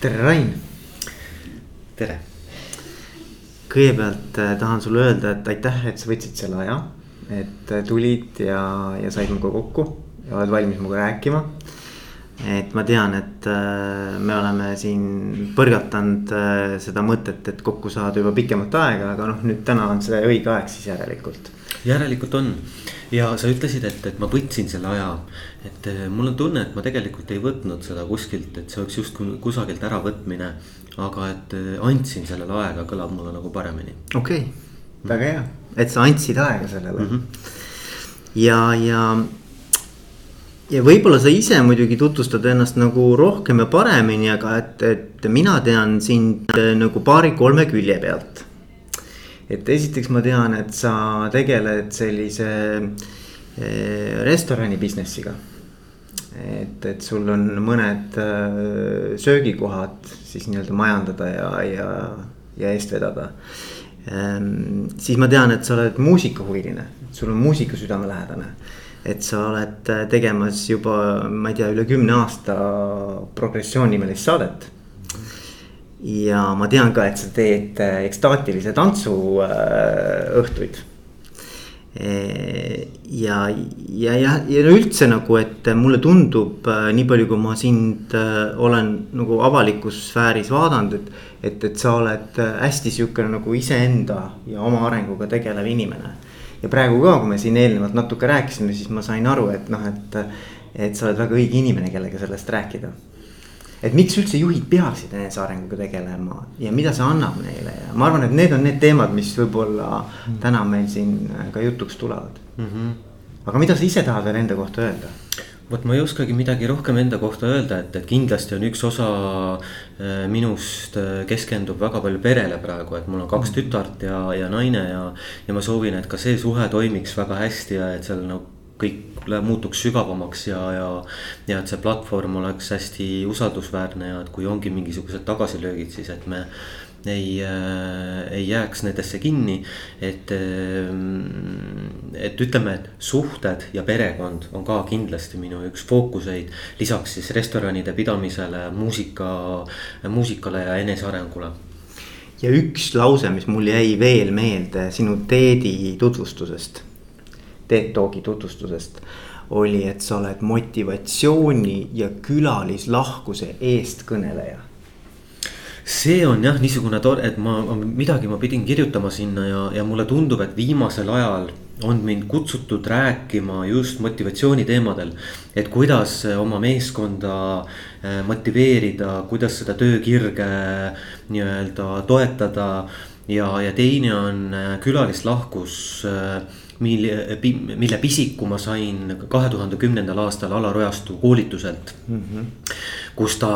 tere, Rain. tere. kõigepealt äh, tahan sulle öelda, et aitäh, et sa võtsid selle aja, et äh, tulid ja, ja said minuga kokku ja oled valmis minuga rääkima. et ma tean, et äh, me oleme siin põrgatanud seda mõtet, et kokku saada juba pikemat aega, aga noh, nüüd täna on see õige aeg siis järelikult. järelikult on ja sa ütlesid, et, et ma võtsin selle aja. et mul on tunne, et ma tegelikult ei võtnud seda kuskilt, et see oleks justkui kusagilt äravõtmine aga et äh, andsin sellele aega, kõlab mulle nagu paremini. okei okay., väga hea, et sa andsid aega sellele mm. -hmm. ja, ja, ja võib-olla sa ise muidugi tutvustad ennast nagu rohkem ja paremini, aga et, et mina tean sind äh, nagu paari-kolme külje pealt. Et esiteks ma tean, et sa tegeled sellise eh, restorani business'iga et, et sul on mõned äh, söögikohad siis nii-öelda majandada ja, ja, ja eest vedada ehm,. siis ma tean, et sa oled muusikahuviline, sul on muusika südamelähedane. et sa oled tegemas juba, ma ei tea, üle kümne aasta progressioon nimelist saadet. Ja ma tean ka, et sa teed äh, ekstaatilise tantsu õhtuid ja, ja, ja, ja üldse nagu, et mulle tundub äh, nii palju, kui ma sind äh, olen nagu avalikus sfääris vaadanud, et. et, et sa oled äh, hästi sihukene nagu iseenda ja oma arenguga tegelev inimene. ja praegu ka, kui me siin eelnevalt natuke rääkisime, siis ma sain aru, et noh, et, et sa oled väga õige inimene, kellega sellest rääkida et miks üldse juhid peaksid enesearenguga tegelema ja mida see annab neile ja ma arvan, et need on need teemad, mis võib-olla mm. täna meil siin ka jutuks tulevad mm. -hmm. aga mida sa ise tahad veel enda kohta öelda? vot ma ei oskagi midagi rohkem enda kohta öelda, et, et kindlasti on üks osa äh, minust äh, keskendub väga palju perele praegu, et mul on kaks mm. tütart ja, ja naine ja. ja ma soovin, et ka see suhe toimiks väga hästi ja et seal nagu kõik muutuks sügavamaks ja, ja. ja et see platvorm oleks hästi usaldusväärne ja et kui ongi mingisugused tagasilöögid, siis et me ei äh,, ei jääks nendesse kinni. et äh,, et ütleme, et suhted ja perekond on ka kindlasti minu üks fookuseid. lisaks siis restoranide pidamisele, muusika, muusikale ja enesearengule ja üks lause, mis mul jäi veel meelde sinu teedi tutvustusest TED Talki tutvustusest oli, et sa oled motivatsiooni ja külalislahkuse eestkõneleja see on jah, niisugune tore, et ma, midagi ma pidin kirjutama sinna ja, ja mulle tundub, et viimasel ajal on mind kutsutud rääkima just motivatsiooni teemadel. et kuidas oma meeskonda eh, motiveerida, kuidas seda töökirge nii-öelda toetada. ja, ja teine on eh, külalislahkus äh, mille, mille pisiku ma sain kahe tuhande kümnendal aastal Alar Ojastu koolituselt mm. -hmm. kus ta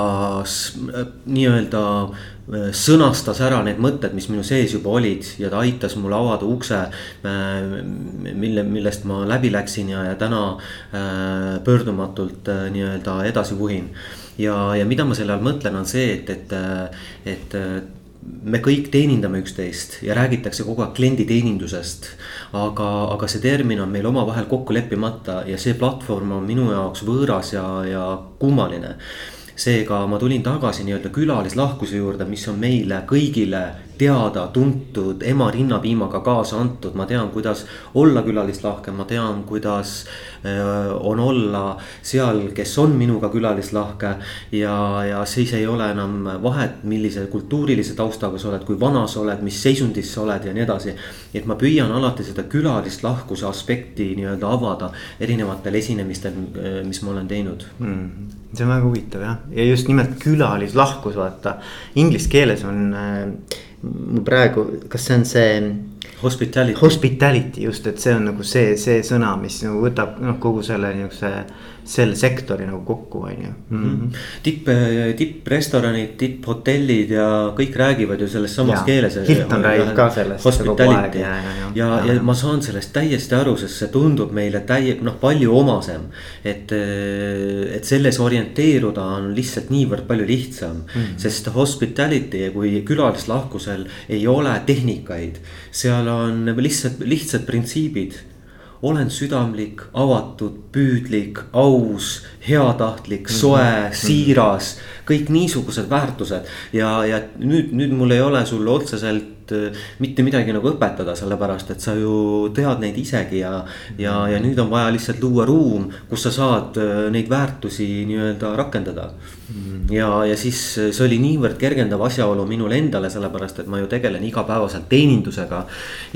nii-öelda äh, sõnastas ära need mõtted, mis minu sees juba olid ja ta aitas mul avada ukse. Äh, mille, millest ma läbi läksin ja, ja täna äh, pöördumatult nii-öelda edasi vuhin. ja, ja mida ma selle all mõtlen, on see, et, et, et me kõik teenindame üksteist ja räägitakse kogu aeg klienditeenindusest. aga, aga see termin on meil omavahel kokku leppimata ja see platvorm on minu jaoks võõras ja, ja kummaline seega ma tulin tagasi nii-öelda külalislahkuse juurde, mis on meile kõigile teada-tuntud, ema rinnapiimaga kaasa antud, ma tean, kuidas olla külalislahke, ma tean, kuidas äh, on olla seal, kes on minuga külalislahke. ja, ja siis ei ole enam vahet, millise kultuurilise taustaga sa oled, kui vana sa oled, mis seisundis sa oled ja nii edasi. et ma püüan alati seda külalislahkuse aspekti nii-öelda avada erinevatel esinemistel, äh, mis ma olen teinud mm see on väga huvitav jah, ja just nimelt külalislahkus, vaata. Inglise keeles on äh, praegu, kas see on see. Hospitality. Hospitality just, et see on nagu see, see sõna, mis nagu võtab noh, kogu selle niisuguse selle sektori nagu kokku, on ju -hmm.. tipp, tipprestoranid, tipphotellid ja kõik räägivad ju selles samas ja, keeles. Hilton räägib ka sellest. Hospitality ja, ja, ja, ja, ja, ja ma saan sellest täiesti aru, sest see tundub meile täie-, noh, palju omasem. et, et selles orienteeruda on lihtsalt niivõrd palju lihtsam mm, -hmm. sest hospitality kui külalislahkusel ei ole tehnikaid. seal on lihtsalt lihtsad printsiibid olen südamlik, avatud, püüdlik, aus, heatahtlik, soe mm, -hmm. siiras. kõik niisugused väärtused ja, ja nüüd, nüüd mul ei ole sulle otseselt mitte midagi nagu õpetada, sellepärast et sa ju tead neid isegi ja. ja, ja nüüd on vaja lihtsalt luua ruum, kus sa saad neid väärtusi nii-öelda rakendada mm.. ja, ja siis see oli niivõrd kergendav asjaolu minule endale, sellepärast et ma ju tegelen igapäevaselt teenindusega.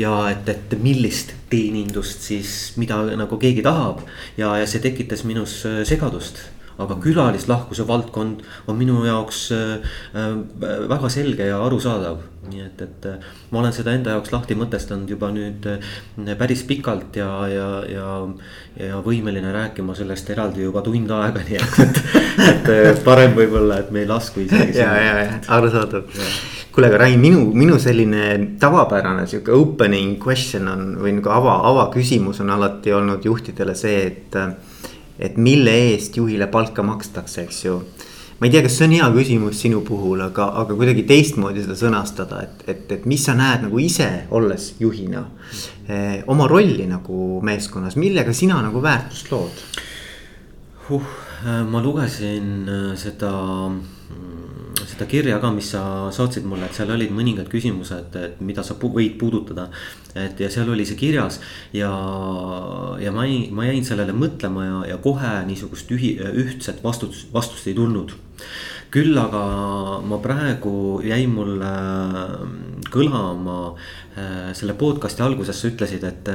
ja et, et millist teenindust siis, mida nagu keegi tahab ja, ja see tekitas minus segadust aga külalislahkuse valdkond on minu jaoks äh, äh, väga selge ja arusaadav. Nii et, et äh, ma olen seda enda jaoks lahti mõtestanud juba nüüd päris pikalt ja, ja, ja, ja võimeline rääkima sellest eraldi juba tund aega, nii et, et, et parem võib-olla, et me ei lasku isegi. ja, ja, ja arusaadav kuule, aga Rain, minu, minu selline tavapärane sihuke opening question on või nagu ava, avaküsimus on alati olnud juhtidele see, et et mille eest juhile palka makstakse, eks ju. Ma ei tea, kas see on hea küsimus sinu puhul, aga, aga kuidagi teistmoodi seda sõnastada, et, et, et mis sa näed nagu ise, olles juhina eh,. oma rolli nagu meeskonnas, millega sina nagu väärtust lood huh,? ma lugesin äh, seda seda kirja ka, mis sa saatsid mulle, et seal olid mõningad küsimused, et mida sa võid puudutada. et ja seal oli see kirjas ja, ja ma ei, ma jäin sellele mõtlema ja, ja kohe niisugust ühi-, ühtset vastust, vastust ei tulnud küll aga ma praegu jäi mulle kõlama äh, selle podcast'i alguses sa ütlesid, et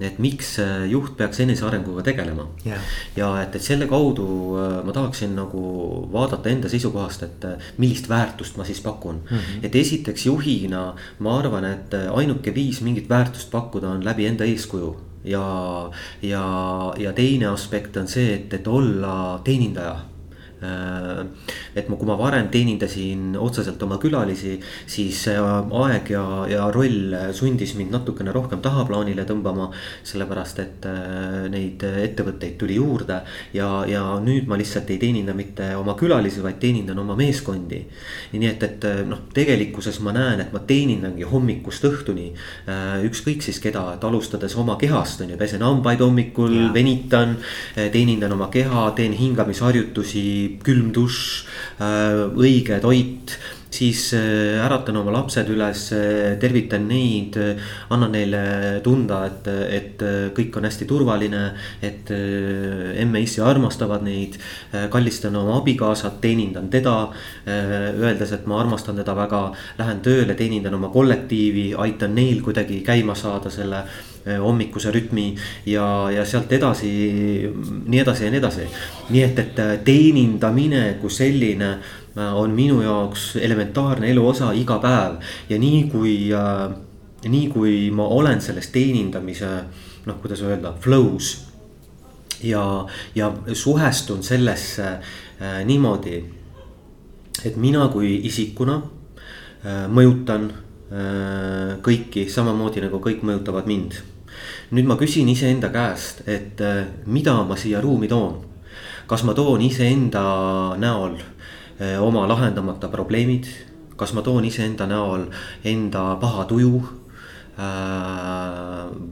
et miks juht peaks enesearenguga tegelema yeah.. ja et, et selle kaudu äh, ma tahaksin nagu vaadata enda seisukohast, et äh, millist väärtust ma siis pakun mm. -hmm. et esiteks juhina ma arvan, et äh, ainuke viis mingit väärtust pakkuda on läbi enda eeskuju ja, ja, ja teine aspekt on see, et, et olla teenindaja Äh, et ma, kui ma varem teenindasin otseselt oma külalisi, siis aeg ja, ja roll sundis mind natukene rohkem tahaplaanile tõmbama. sellepärast, et äh, neid ettevõtteid tuli juurde ja, ja nüüd ma lihtsalt ei teeninda mitte oma külalisi, vaid teenindan oma meeskondi. nii et, et noh, tegelikkuses ma näen, et ma teenindangi hommikust õhtuni. Äh, ükskõik siis keda, et alustades oma kehast on ju, pesen hambaid hommikul, venitan, teenindan oma keha, teen hingamisharjutusi külm dušš, äh, õige toit siis äh, äratan oma lapsed üles, äh, tervitan neid, annan neile tunda, et, et kõik on hästi turvaline. et emme-issi armastavad neid, kallistan oma abikaasat, teenindan teda. Öeldes, et ma armastan teda väga, lähen tööle, teenindan oma kollektiivi, aitan neil kuidagi käima saada selle hommikuse rütmi ja, ja sealt edasi, nii edasi ja nii edasi. nii et, et eh, teenindamine kui selline eh, on minu jaoks elementaarne elu osa iga päev ja nii kui nii kui ma olen selles teenindamise noh, kuidas öelda, flow's. ja, ja suhestun sellesse äh, niimoodi, et mina kui isikuna äh, mõjutan kõiki samamoodi nagu kõik mõjutavad mind nüüd ma küsin iseenda käest, et äh, mida ma siia ruumi toon. kas ma toon iseenda näol äh, oma lahendamata probleemid, kas ma toon iseenda näol enda paha tuju äh,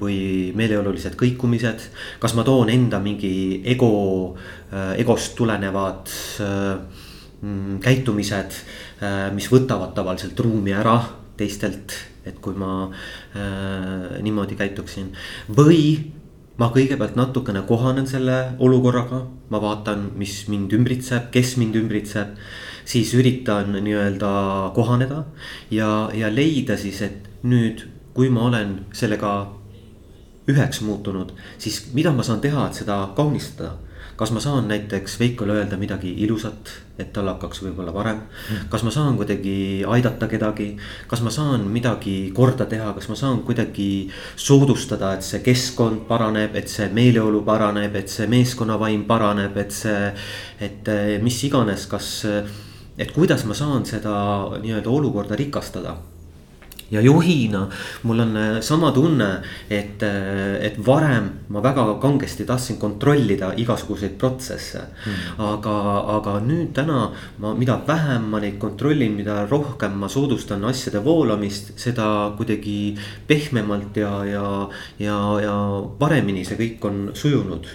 või meeleolulised kõikumised, kas ma toon enda mingi ego, egost tulenevad mm, käitumised, mis võtavad tavaliselt ruumi ära teistelt et kui ma äh, niimoodi käituksin või ma kõigepealt natukene kohanen selle olukorraga, ma vaatan, mis mind ümbritseb, kes mind ümbritseb. siis üritan nii-öelda kohaneda ja, ja leida siis, et nüüd, kui ma olen sellega üheks muutunud, siis mida ma saan teha, et seda kaunistada kas ma saan näiteks Veikole öelda midagi ilusat, et tal hakkaks võib-olla parem. kas ma saan kuidagi aidata kedagi, kas ma saan midagi korda teha, kas ma saan kuidagi soodustada, et see keskkond paraneb, et see meeleolu paraneb, et see meeskonnavaim paraneb, et see, et eh, mis iganes, kas. et kuidas ma saan seda nii-öelda olukorda rikastada ja juhina mul on äh, sama tunne, et, äh, et varem ma väga kangesti tahtsin kontrollida igasuguseid protsesse. Mm.. aga, aga nüüd täna ma, mida vähem ma neid kontrollin, mida rohkem ma soodustan asjade voolamist, seda kuidagi pehmemalt ja, ja, ja, ja paremini see kõik on sujunud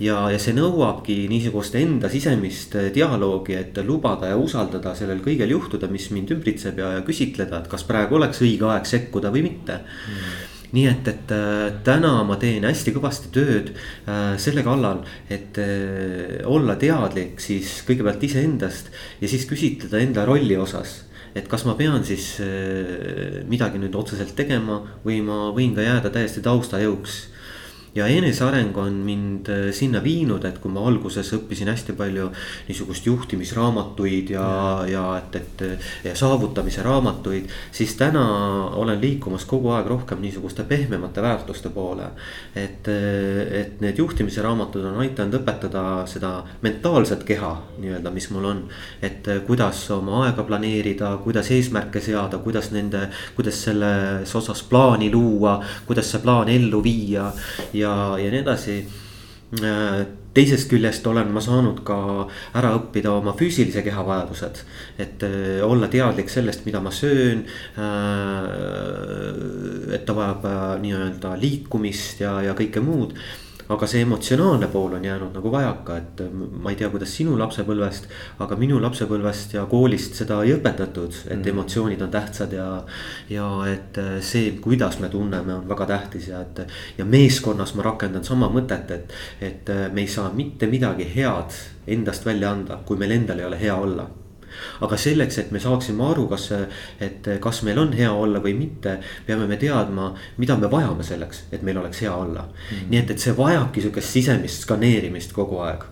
ja, ja see nõuabki niisugust enda sisemist äh, dialoogi, et lubada ja usaldada sellel kõigel juhtuda, mis mind ümbritseb ja, ja küsitleda, et kas praegu oleks õige aeg sekkuda või mitte. Mm. Nii et, et äh, täna ma teen hästi kõvasti tööd äh, selle kallal, et olla teadlik siis kõigepealt iseendast ja siis küsitleda enda rolli osas. Et kas ma pean siis midagi nüüd otseselt tegema või ma võin ka jääda täiesti taustajõuks ja eneseareng on mind äh, sinna viinud, et kui ma alguses õppisin hästi palju niisugust juhtimisraamatuid ja, ja et, et ja saavutamise raamatuid. siis täna olen liikumas kogu aeg rohkem niisuguste pehmemate väärtuste poole. et, et need juhtimise raamatud on aidanud õpetada seda mentaalset keha nii-öelda, mis mul on. et kuidas oma aega planeerida, kuidas eesmärke seada, kuidas nende, kuidas selles osas plaani luua, kuidas see plaan ellu viia ja, ja nii edasi teisest küljest olen ma saanud ka ära õppida oma füüsilise keha vajadused. et äh, olla teadlik sellest, mida ma söön. Äh, et ta vajab äh, nii-öelda liikumist ja, ja kõike muud aga see emotsionaalne pool on jäänud nagu vajaka, et ma ei tea, kuidas sinu lapsepõlvest. aga minu lapsepõlvest ja koolist seda ei õpetatud, et mm. emotsioonid on tähtsad ja. ja et see, kuidas me tunneme, on väga tähtis ja et. ja meeskonnas ma rakendan sama mõtet, et, et me ei saa mitte midagi head endast välja anda, kui meil endal ei ole hea olla aga selleks, et me saaksime aru, kas, et kas meil on hea olla või mitte, peame me teadma, mida me vajame selleks, et meil oleks hea olla mm. -hmm. nii et, et see vajabki sihukest sisemist skaneerimist kogu aeg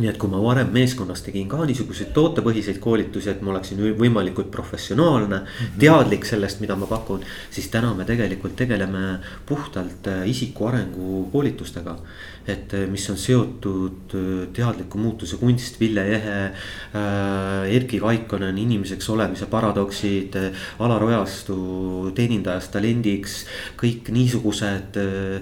nii et kui ma varem meeskonnas tegin ka niisuguseid tootepõhiseid koolitusi, et ma oleksin võimalikult professionaalne -hmm. teadlik sellest, mida ma pakun. siis täna me tegelikult tegeleme puhtalt äh, isiku arengu koolitustega. et äh, mis on seotud äh, teadliku muutuse kunst, Ville Jehe äh,. Erkki Kaikonen, inimeseks olemise paradoksid Alar Ojastu teenindajast talendiks. kõik niisugused äh,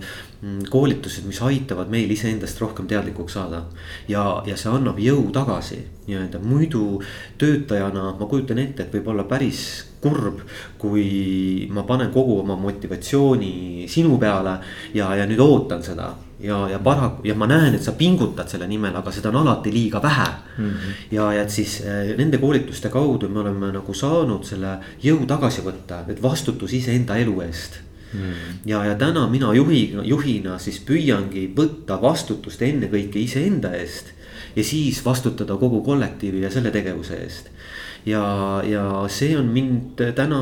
koolitused, mis aitavad meil iseendast rohkem teadlikuks saada. ja, ja see annab jõu tagasi nii-öelda, muidu töötajana ma kujutan ette, et võib olla päris kurb. kui ma panen kogu oma motivatsiooni sinu peale ja, ja nüüd ootan seda ja, ja paraku ja ma näen, et sa pingutad selle nimel, aga seda on alati liiga vähe mm. -hmm. ja, ja et siis äh, nende koolituste kaudu me oleme nagu saanud selle jõu tagasi võtta, et vastutus iseenda elu eest mm.. ja, ja täna mina juhi, juhina siis püüangi võtta vastutust ennekõike iseenda eest. ja siis vastutada kogu kollektiivi ja selle tegevuse eest. ja, ja see on mind täna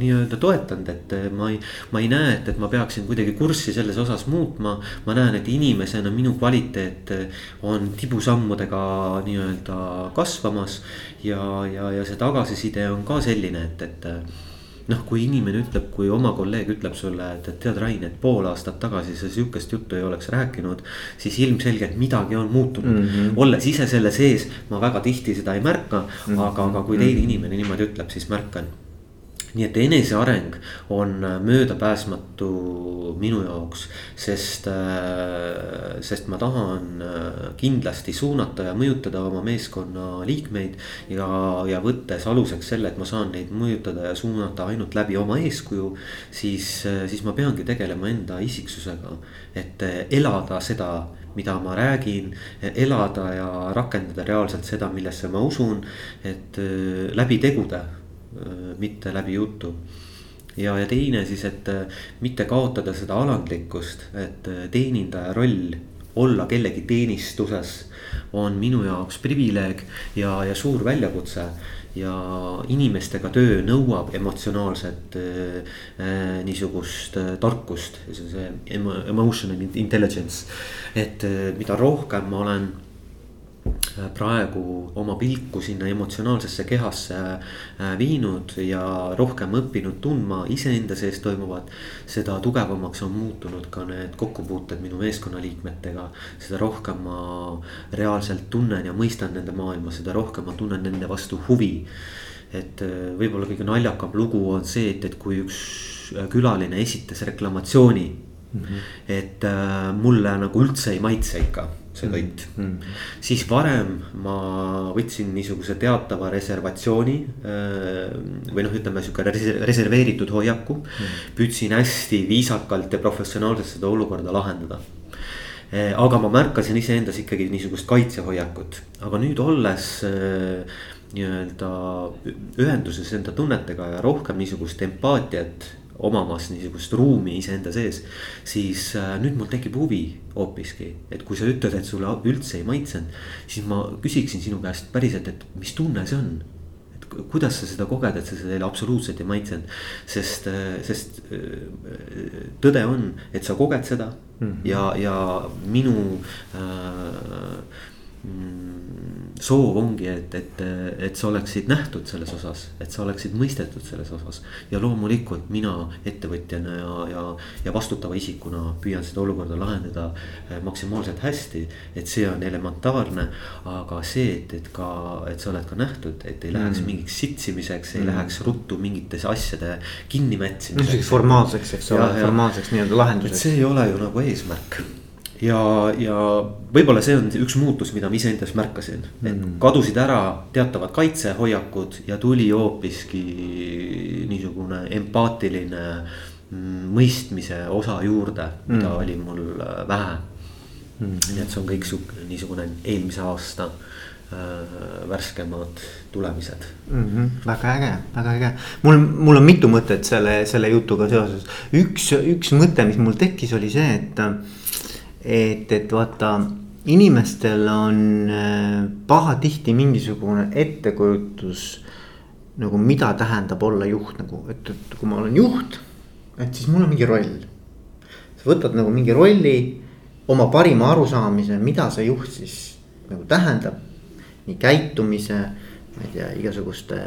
nii-öelda toetanud, et ma ei, ma ei näe, et, et ma peaksin kuidagi kurssi selles osas muutma. ma näen, et inimesena minu kvaliteet on tibusammudega nii-öelda kasvamas ja, ja, ja see tagasiside on ka selline, et, et noh, kui inimene ütleb, kui oma kolleeg ütleb sulle, et, tead, Rain, et pool aastat tagasi sa sihukest juttu ei oleks rääkinud. siis ilmselgelt midagi on muutunud mm, -hmm. olles ise selle sees, ma väga tihti seda ei märka mm, -hmm. aga, aga kui teine mhm. inimene niimoodi ütleb, siis märkan nii et eneseareng on möödapääsmatu minu jaoks, sest, äh, sest ma tahan äh, kindlasti suunata ja mõjutada oma meeskonna liikmeid. ja, ja võttes aluseks selle, et ma saan neid mõjutada ja suunata ainult läbi oma eeskuju, siis, äh, siis ma peangi tegelema enda isiksusega. et elada seda mida ma räägin, elada ja rakendada reaalselt seda, millesse ma usun, et läbi tegude Äh, mitte läbi jutu. ja, ja teine siis, et äh, mitte kaotada seda alandlikkust, et äh, teenindaja roll olla kellegi teenistuses on minu jaoks privileeg ja, ja suur väljakutse. ja inimestega töö nõuab emotsionaalset äh, niisugust äh, tarkust, see on see emotional intelligence. et äh, mida rohkem ma olen praegu oma pilku sinna emotsionaalsesse kehasse äh, viinud ja rohkem õppinud tundma iseenda sees toimuvat. seda tugevamaks on muutunud ka need kokkupuuted minu meeskonnaliikmetega, seda rohkem ma reaalselt tunnen ja mõistan nende maailma, seda rohkem ma tunnen nende vastu huvi et äh, võib-olla kõige naljakam lugu on see, et, et kui üks äh, külaline esitas reklamatsiooni mm. -hmm. et äh, mulle nagu üldse ei maitse ikka see toit mm. -hmm. siis varem ma võtsin niisuguse teatava reservatsiooni või noh, ütleme sihuke reserveeritud hoiaku mm. -hmm. püüdsin hästi viisakalt ja professionaalselt seda olukorda lahendada aga ma märkasin iseendas ikkagi niisugust kaitsehoiakut, aga nüüd olles nii-öelda ühenduses enda tunnetega ja rohkem niisugust empaatiat omamas niisugust ruumi iseenda sees. siis äh, nüüd mul tekib huvi hoopiski, et kui sa ütled, et sulle üldse ei maitsenud, siis ma küsiksin sinu käest päriselt, et mis tunne see on et kuidas sa seda koged, et sa seda absoluutselt ei maitsenud, sest, äh, sest äh, tõde on, et sa koged seda mm -hmm. ja, ja minu äh, soov ongi, et, et, et sa oleksid nähtud selles osas, et sa oleksid mõistetud selles osas. ja loomulikult mina ettevõtjana ja, ja, ja vastutava isikuna püüan seda olukorda lahendada eh, maksimaalselt hästi. et see on elementaarne, aga see, et, et ka, et sa oled ka nähtud, et ei läheks mm. mingiks sitsimiseks, ei mm. läheks ruttu mingitesse asjade kinnimätsimiseks. formaalseks, eks ole, formaalseks nii-öelda lahenduseks. see ei ole ju nagu eesmärk ja, ja võib-olla see on üks muutus, mida ma iseendas märkasin, et mm. kadusid ära teatavad kaitsehoiakud ja tuli hoopiski niisugune empaatiline mm, mõistmise osa juurde, mida mm. oli mul äh, vähe mm.. nii et see on kõik sihuke niisugune eelmise aasta äh, värskemad tulemised mm. -hmm. väga äge, väga äge, mul, mul on mitu mõtet selle, selle jutuga seoses. üks, üks mõte, mis mul tekkis, oli see, et et, et vaata inimestel on äh, pahatihti mingisugune ettekujutus nagu mida tähendab olla juht nagu, et, et kui ma olen juht, et siis mul on mingi roll. sa võtad nagu mingi rolli, oma parima arusaamise, mida see juht siis nagu tähendab. nii käitumise, ma ei tea, igasuguste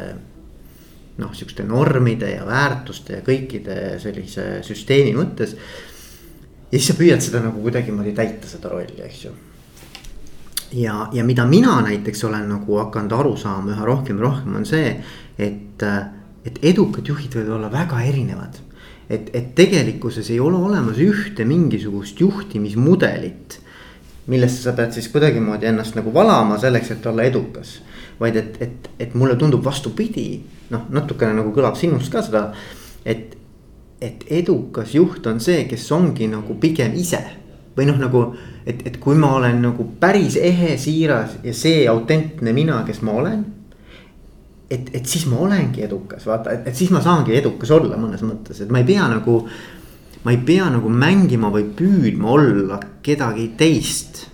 noh, sihukeste normide ja väärtuste ja kõikide sellise süsteemi mõttes ja siis sa püüad seda nagu kuidagimoodi täita, seda rolli, eks ju. ja, ja mida mina näiteks olen nagu hakanud aru saama üha rohkem ja rohkem on see, et, et edukad juhid võivad olla väga erinevad. et, et tegelikkuses ei ole olemas ühte mingisugust juhtimismudelit millesse sa pead siis kuidagimoodi ennast nagu valama selleks, et olla edukas. vaid et, et, et mulle tundub vastupidi, noh natukene nagu kõlab sinust ka seda, et, et edukas juht on see, kes ongi nagu pigem ise. või noh, nagu, et, et kui ma olen nagu päris ehe, siiras ja see autentne mina, kes ma olen. et, et siis ma olengi edukas, vaata, et, siis ma saangi edukas olla mõnes mõttes, et ma ei pea nagu. ma ei pea nagu mängima või püüdma olla kedagi teist,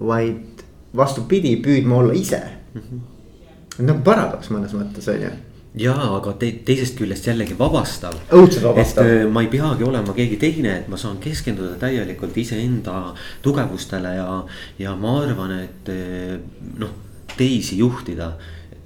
vaid vastupidi, püüdma olla ise mm. -hmm. nagu paradoks mõnes mõttes on ju jaa, aga te, teisest küljest jällegi vabastav. õudselt vabastav. et äh, ma ei peagi olema keegi teine, et ma saan keskenduda täielikult iseenda tugevustele ja, ja ma arvan, et äh, noh, teisi juhtida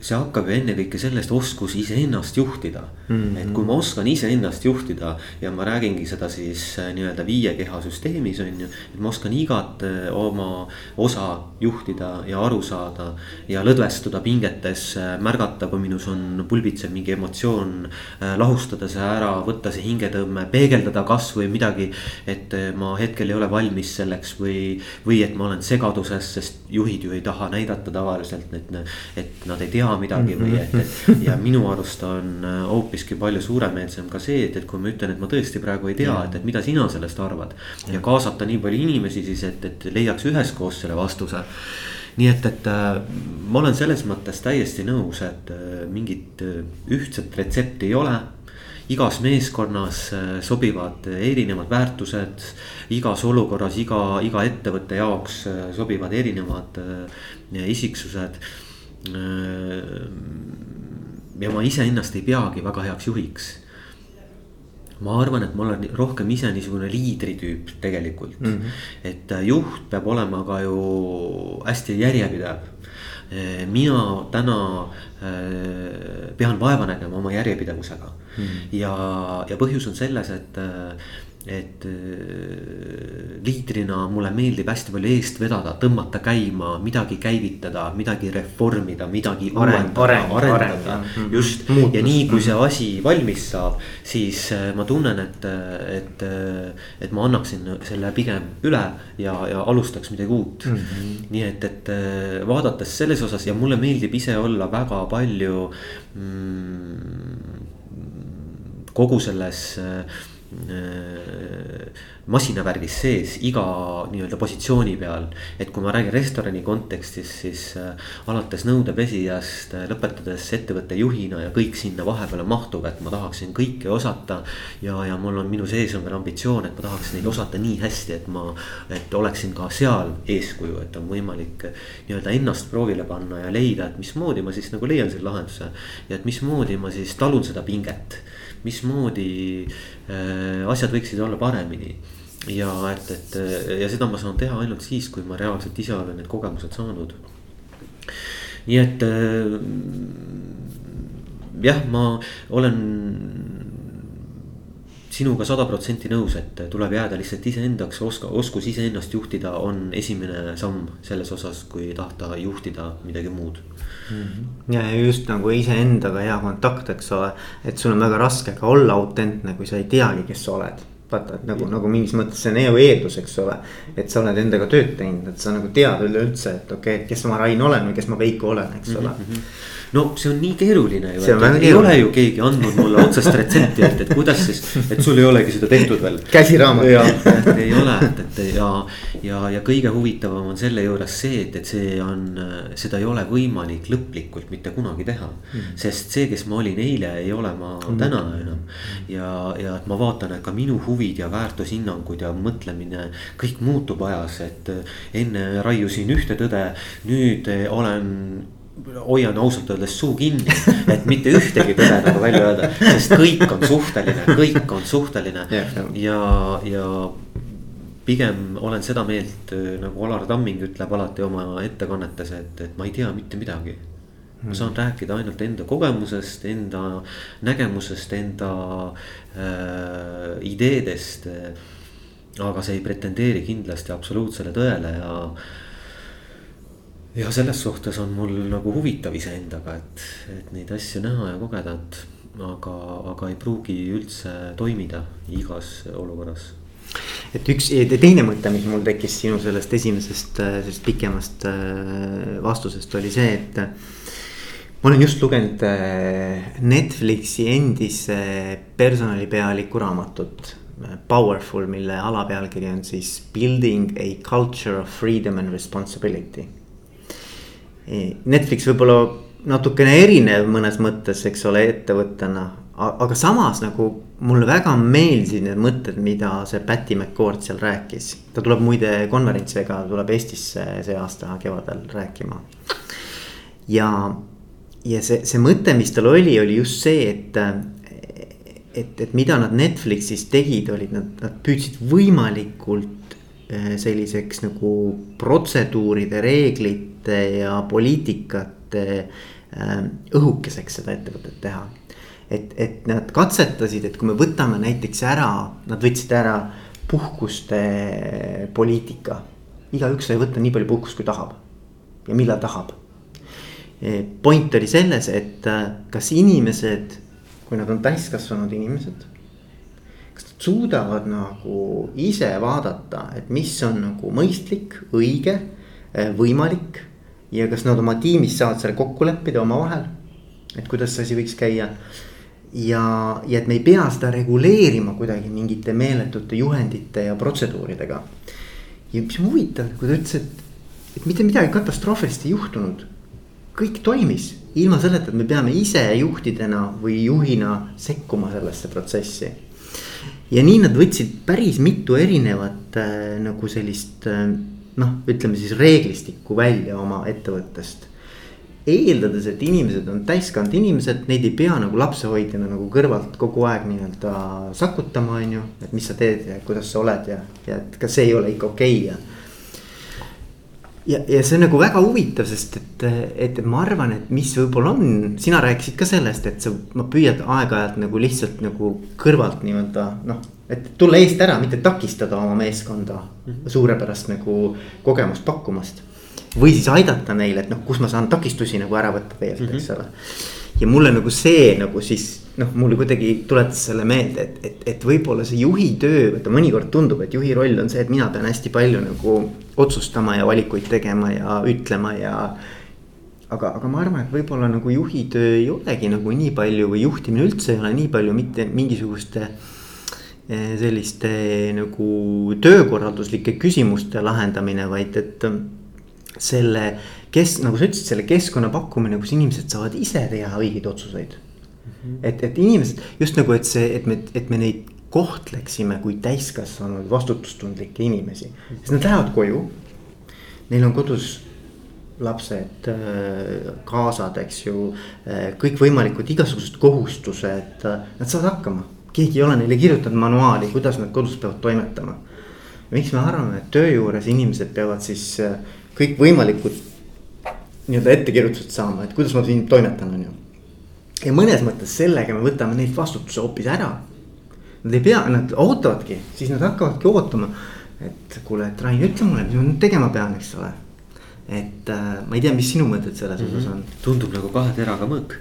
see hakkab ju ennekõike sellest oskus iseennast juhtida mm. -hmm. et kui ma oskan iseennast juhtida ja ma räägingi seda siis äh, nii-öelda viie keha süsteemis on ju. et ma oskan igat äh, oma osa juhtida ja aru saada ja lõdvestuda pingetes, äh, märgata, kui minus on pulbitsev mingi emotsioon. lahustada see ära, võtta see hingetõmme, peegeldada kasvõi midagi. et ma hetkel ei ole valmis selleks või, või et ma olen segaduses, sest juhid ju ei taha näidata tavaliselt, et, et nad ei tea teha midagi või et, et. ja minu arust on äh, hoopiski palju suuremeelsem ka see, et, et kui ma ütlen, et ma tõesti praegu ei tea, et, et mida sina sellest arvad. ja kaasata nii palju inimesi siis, et, et leiaks üheskoos selle vastuse nii et, et äh, ma olen selles mõttes täiesti nõus, et äh, mingit ühtset retsepti ei ole igas meeskonnas sobivad erinevad väärtused, igas olukorras, iga, iga ettevõtte jaoks sobivad erinevad isiksused ja ma iseennast ei peagi väga heaks juhiks. ma arvan, et ma olen rohkem ise niisugune liidritüüp tegelikult mm, -hmm. et äh, juht peab olema ka ju hästi järjepidev äh, mina täna pean vaeva nägema oma järjepidevusega mm. -hmm. ja, ja põhjus on selles, et et äh, liidrina mulle meeldib hästi palju eest vedada, tõmmata käima, midagi käivitada, midagi reformida, midagi Areng, areng, arendada. areng, just muutus. ja nii, kui see asi valmis saab, siis äh, ma tunnen, et, et, et ma annaksin selle pigem üle ja, ja alustaks midagi uut mm. -hmm. nii et, et äh, vaadates selles osas ja mulle meeldib ise olla väga palju mm, kogu selles äh, masinavärgis sees iga nii-öelda positsiooni peal. et kui ma räägin restorani kontekstis, siis äh, alates nõudepesijast äh, lõpetades ettevõtte juhina ja kõik sinna vahepeale mahtub, et ma tahaksin kõike osata. ja, ja mul on minu sees on veel ambitsioon, et ma tahaks neid osata nii hästi, et ma, et oleksin ka seal eeskuju, et on võimalik nii-öelda ennast proovile panna ja leida, et mismoodi ma siis nagu leian selle lahenduse. ja et mismoodi ma siis talun seda pinget mismoodi äh, asjad võiksid olla paremini. ja et, et ja seda ma saan teha ainult siis, kui ma reaalselt ise olen need kogemused saanud. nii et äh, jah, ma olen sinuga sada protsenti nõus, et tuleb jääda lihtsalt iseendaks, oska, oskus iseennast juhtida on esimene samm selles osas, kui tahta juhtida midagi muud mm. -hmm. ja just nagu iseendaga hea kontakt, eks ole, et sul on väga raske ka olla autentne, kui sa ei teagi, kes sa oled vaata, et nagu, nagu mingis mõttes see on hea eeldus, eks ole. et sa oled endaga tööd teinud, et sa nagu tead üleüldse, et okei okay,, kes ma Rain olen või kes ma Veiko olen, eks ole mm. -hmm no see on nii keeruline ju, et ei ole ju keegi andnud mulle otsest retsepti, et, et kuidas siis, et sul ei olegi seda tehtud veel. käsiraamat. et ei ole, et, et ja, ja, ja kõige huvitavam on selle juures see, et, et see on, seda ei ole võimalik lõplikult mitte kunagi teha mm.. sest see, kes ma olin eile, ei ole ma mm. täna enam. ja, ja et ma vaatan, et ka minu huvid ja väärtushinnangud ja mõtlemine, kõik muutub ajas, et enne raiusin ühte tõde, nüüd olen hoian ausalt öeldes suu kinni, et mitte ühtegi tõde nagu välja öelda, sest kõik on suhteline, kõik on suhteline ja, ja pigem olen seda meelt, nagu Alar Tamming ütleb alati oma ettekannetes, et, et ma ei tea mitte midagi. Ma saan rääkida ainult enda kogemusest, enda nägemusest, enda äh, ideedest. aga see ei pretendeeri kindlasti absoluutsele tõele ja ja selles suhtes on mul nagu huvitav iseendaga, et, et neid asju näha ja kogeda, et aga, aga ei pruugi üldse toimida igas olukorras. et üks teine mõte, mis mul tekkis sinu sellest esimesest sellest pikemast äh, vastusest oli see, et. Ma olen just lugenud äh, Netflixi endise personalipealiku raamatut. Powerful, mille alapealkiri on siis Building a culture of freedom and responsibility Netflix võib-olla natukene erinev mõnes mõttes, eks ole, ettevõttena. aga samas nagu mulle väga meeldisid need mõtted, mida see Patty McCord seal rääkis. ta tuleb muide konverentsiga, tuleb Eestisse see aasta kevadel rääkima. ja, ja see, see mõte, mis tal oli, oli just see, et et, et mida nad Netflixis tegid, olid nad, nad püüdsid võimalikult eh, selliseks nagu protseduuride, reeglite ja poliitikate äh, õhukeseks seda ettevõtet teha. et, et nad katsetasid, et kui me võtame näiteks ära, nad võtsid ära puhkuste poliitika. igaüks sai võtta nii palju puhkust, kui tahab ja millal tahab. E, point oli selles, et äh, kas inimesed, kui nad on täiskasvanud inimesed kas nad suudavad nagu ise vaadata, et mis on nagu mõistlik, õige, äh, võimalik ja kas nad oma tiimis saavad selle kokku leppida omavahel. et kuidas see asi võiks käia. ja, ja et me ei pea seda reguleerima kuidagi mingite meeletute juhendite ja protseduuridega. ja mis huvitav, kui ta ütles, et, et mitte midagi katastroofilist ei juhtunud. Kõik toimis ilma selleta, et me peame ise juhtidena või juhina sekkuma sellesse protsessi. ja nii nad võtsid päris mitu erinevat äh, nagu sellist äh, noh, ütleme siis reeglistikku välja oma ettevõttest. eeldades, et inimesed on täiskasvanud inimesed, neid ei pea nagu lapsehoidjana nagu kõrvalt kogu aeg nii-öelda sakutama, on ju. et mis sa teed ja kuidas sa oled ja, ja et kas see ei ole ikka okei okay ja. Ja, ja see on nagu väga huvitav, sest et, et ma arvan, et mis võib-olla on, sina rääkisid ka sellest, et sa, ma püüad aeg-ajalt nagu lihtsalt nagu kõrvalt nii-öelda noh et tulla eest ära, mitte takistada oma meeskonda suurepärast nagu kogemust pakkumast. või siis aidata neile, et noh, kus ma saan takistusi nagu ära võtta tegelikult mm, -hmm. eks ole. Ja mulle nagu see nagu siis noh, mulle kuidagi tuletas selle meelde, et, et, et võib-olla see juhi töö, vaata mõnikord tundub, et juhi roll on see, et mina pean hästi palju nagu otsustama ja valikuid tegema ja ütlema ja aga, aga ma arvan, et võib-olla nagu juhi töö ei olegi nagu nii palju või juhtimine üldse ei ole nii palju mitte mingisuguste eh, selliste nagu töökorralduslike küsimuste lahendamine, vaid et selle kes, nagu sa ütlesid, selle keskkonna pakkumine, kus inimesed saavad ise teha õigeid otsuseid mm. -hmm. et, et inimesed just nagu, et see, et me, et me neid kohtleksime kui täiskasvanud vastutustundlikke inimesi, sest nad lähevad koju. Neil on kodus lapsed, äh, kaasad, eks ju, äh, kõikvõimalikud igasugused kohustused, äh, nad saavad hakkama. keegi ei ole neile kirjutanud manuaali, kuidas nad kodus peavad toimetama. miks me arvame, et töö juures inimesed peavad siis kõikvõimalikud nii-öelda ettekirjutused saama, et kuidas ma siin toimetan, on ju. ja mõnes mõttes sellega me võtame neilt vastutuse hoopis ära. Nad ei pea, nad ootavadki, siis nad hakkavadki ootama. et kuule, et Rain, ütle mulle, mis ma nüüd tegema pean, eks ole et äh, ma ei tea, mis sinu mõtted selles osas mm -hmm. on? tundub nagu kahe teraga mõõk.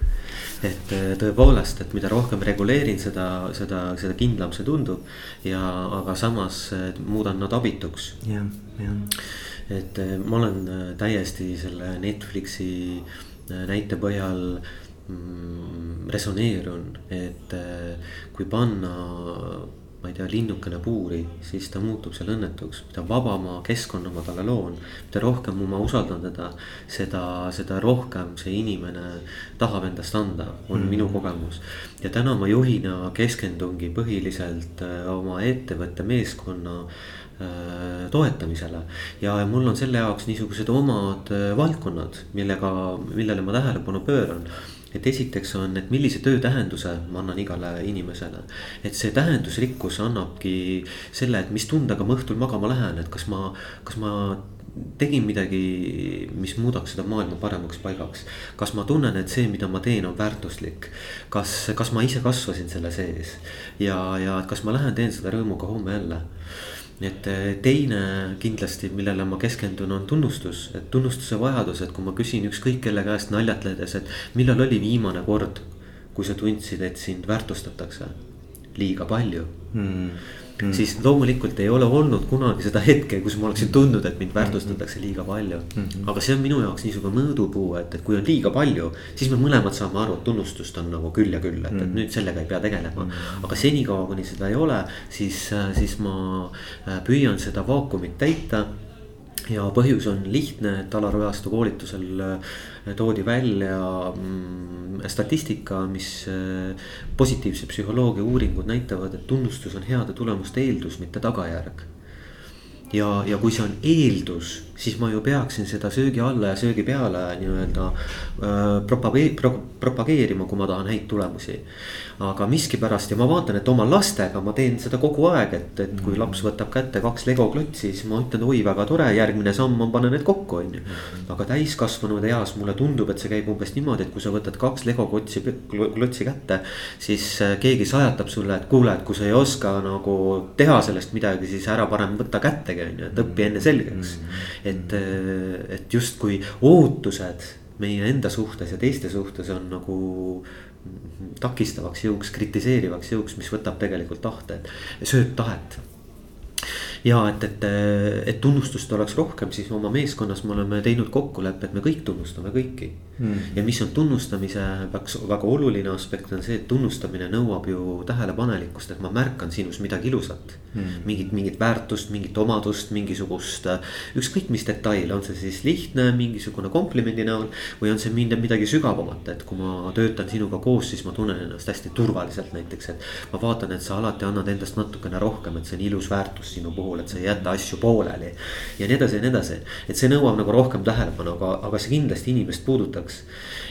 et äh, tõepoolest, et mida rohkem reguleerin, seda, seda, seda kindlam see tundub. ja, aga samas muudan nad abituks. jah, jah. Et äh, ma olen täiesti selle Netflixi näite põhjal mm, resoneerun, et kui panna ma ei tea, linnukene puuri, siis ta muutub seal õnnetuks. mida vabama keskkonna ma talle loon, mida rohkem ma usaldan teda, seda, seda rohkem see inimene tahab endast anda, on mm. minu kogemus. ja täna ma juhina keskendungi põhiliselt oma ettevõtte meeskonna äh, toetamisele ja mul on selle jaoks niisugused omad äh, valdkonnad, millega, millele ma tähelepanu pööran et esiteks on, et millise töö tähenduse ma annan igale inimesele. et see tähendusrikkus annabki selle, et mis tundega ma õhtul magama lähen, et kas ma, kas ma tegin midagi, mis muudaks seda maailma paremaks paigaks. kas ma tunnen, et see, mida ma teen, on väärtuslik. kas, kas ma ise kasvasin selle sees ja, ja kas ma lähen teen seda rõõmuga homme jälle et eh, teine kindlasti, millele ma keskendun, on tunnustus, et tunnustuse vajadus, et kui ma küsin ükskõik kelle käest naljatledes, et millal oli viimane kord, kui sa tundsid, et sind väärtustatakse liiga palju? Mm mm.. siis loomulikult ei ole olnud kunagi seda hetke, kus ma oleksin tundnud, et mind väärtustatakse liiga palju mm. -hmm. aga see on minu jaoks niisugune mõõdupuu, et, et kui on liiga palju, siis me mõlemad saame aru, et tunnustust on nagu küll ja küll, et mm, et nüüd sellega ei pea tegelema mm. aga senikaua, kuni seda ei ole, siis, siis ma äh, püüan seda vaakumit täita ja põhjus on lihtne, et Alar Ojastu koolitusel äh, toodi välja mm, statistika, mis äh, positiivse psühholoogia uuringud näitavad, et tunnustus on heade tulemuste eeldus, mitte tagajärg. Ja, ja kui see on eeldus, siis ma ju peaksin seda söögi alla ja söögi peale nii-öelda äh, propagee- pro,, propageerima, kui ma tahan häid tulemusi aga miskipärast ja ma vaatan, et oma lastega ma teen seda kogu aeg, et, et kui laps võtab kätte kaks Lego klotsi, siis ma ütlen, oi, väga tore, järgmine samm on panna need kokku, on ju. aga täiskasvanud eas mulle tundub, et see käib umbes niimoodi, et kui sa võtad kaks Lego klotsi, klotsi kätte. siis äh, keegi sajatab sulle, et kuule, et kui sa ei oska nagu teha sellest midagi, siis ära parem võta kättegi, on ju, et õpi enne selgeks. et, äh, et justkui ootused meie enda suhtes ja teiste suhtes on nagu takistavaks jõuks, kritiseerivaks jõuks, mis võtab tegelikult tahte, sööb tahet. Ja et, et, et tunnustust oleks rohkem, siis oma meeskonnas me oleme teinud kokkuleppe, et me kõik tunnustame kõiki. mm.. Ja mis on tunnustamise väga, väga oluline aspekt on see, et tunnustamine nõuab ju tähelepanelikkust, et ma märkan sinus midagi ilusat mm.. mingit, mingit väärtust, mingit omadust, mingisugust ükskõik mis detail, on see siis lihtne mingisugune komplimendi näol. või on see midagi sügavamat, et kui ma töötan sinuga koos, siis ma tunnen ennast hästi turvaliselt näiteks, et. ma vaatan, et sa alati annad endast natukene rohkem, et see on ilus väärtus sinu puhul et sa ei jäta asju pooleli. ja nii edasi ja nii edasi, et see nõuab nagu rohkem tähelepanu, aga, aga see kindlasti inimest puudutaks.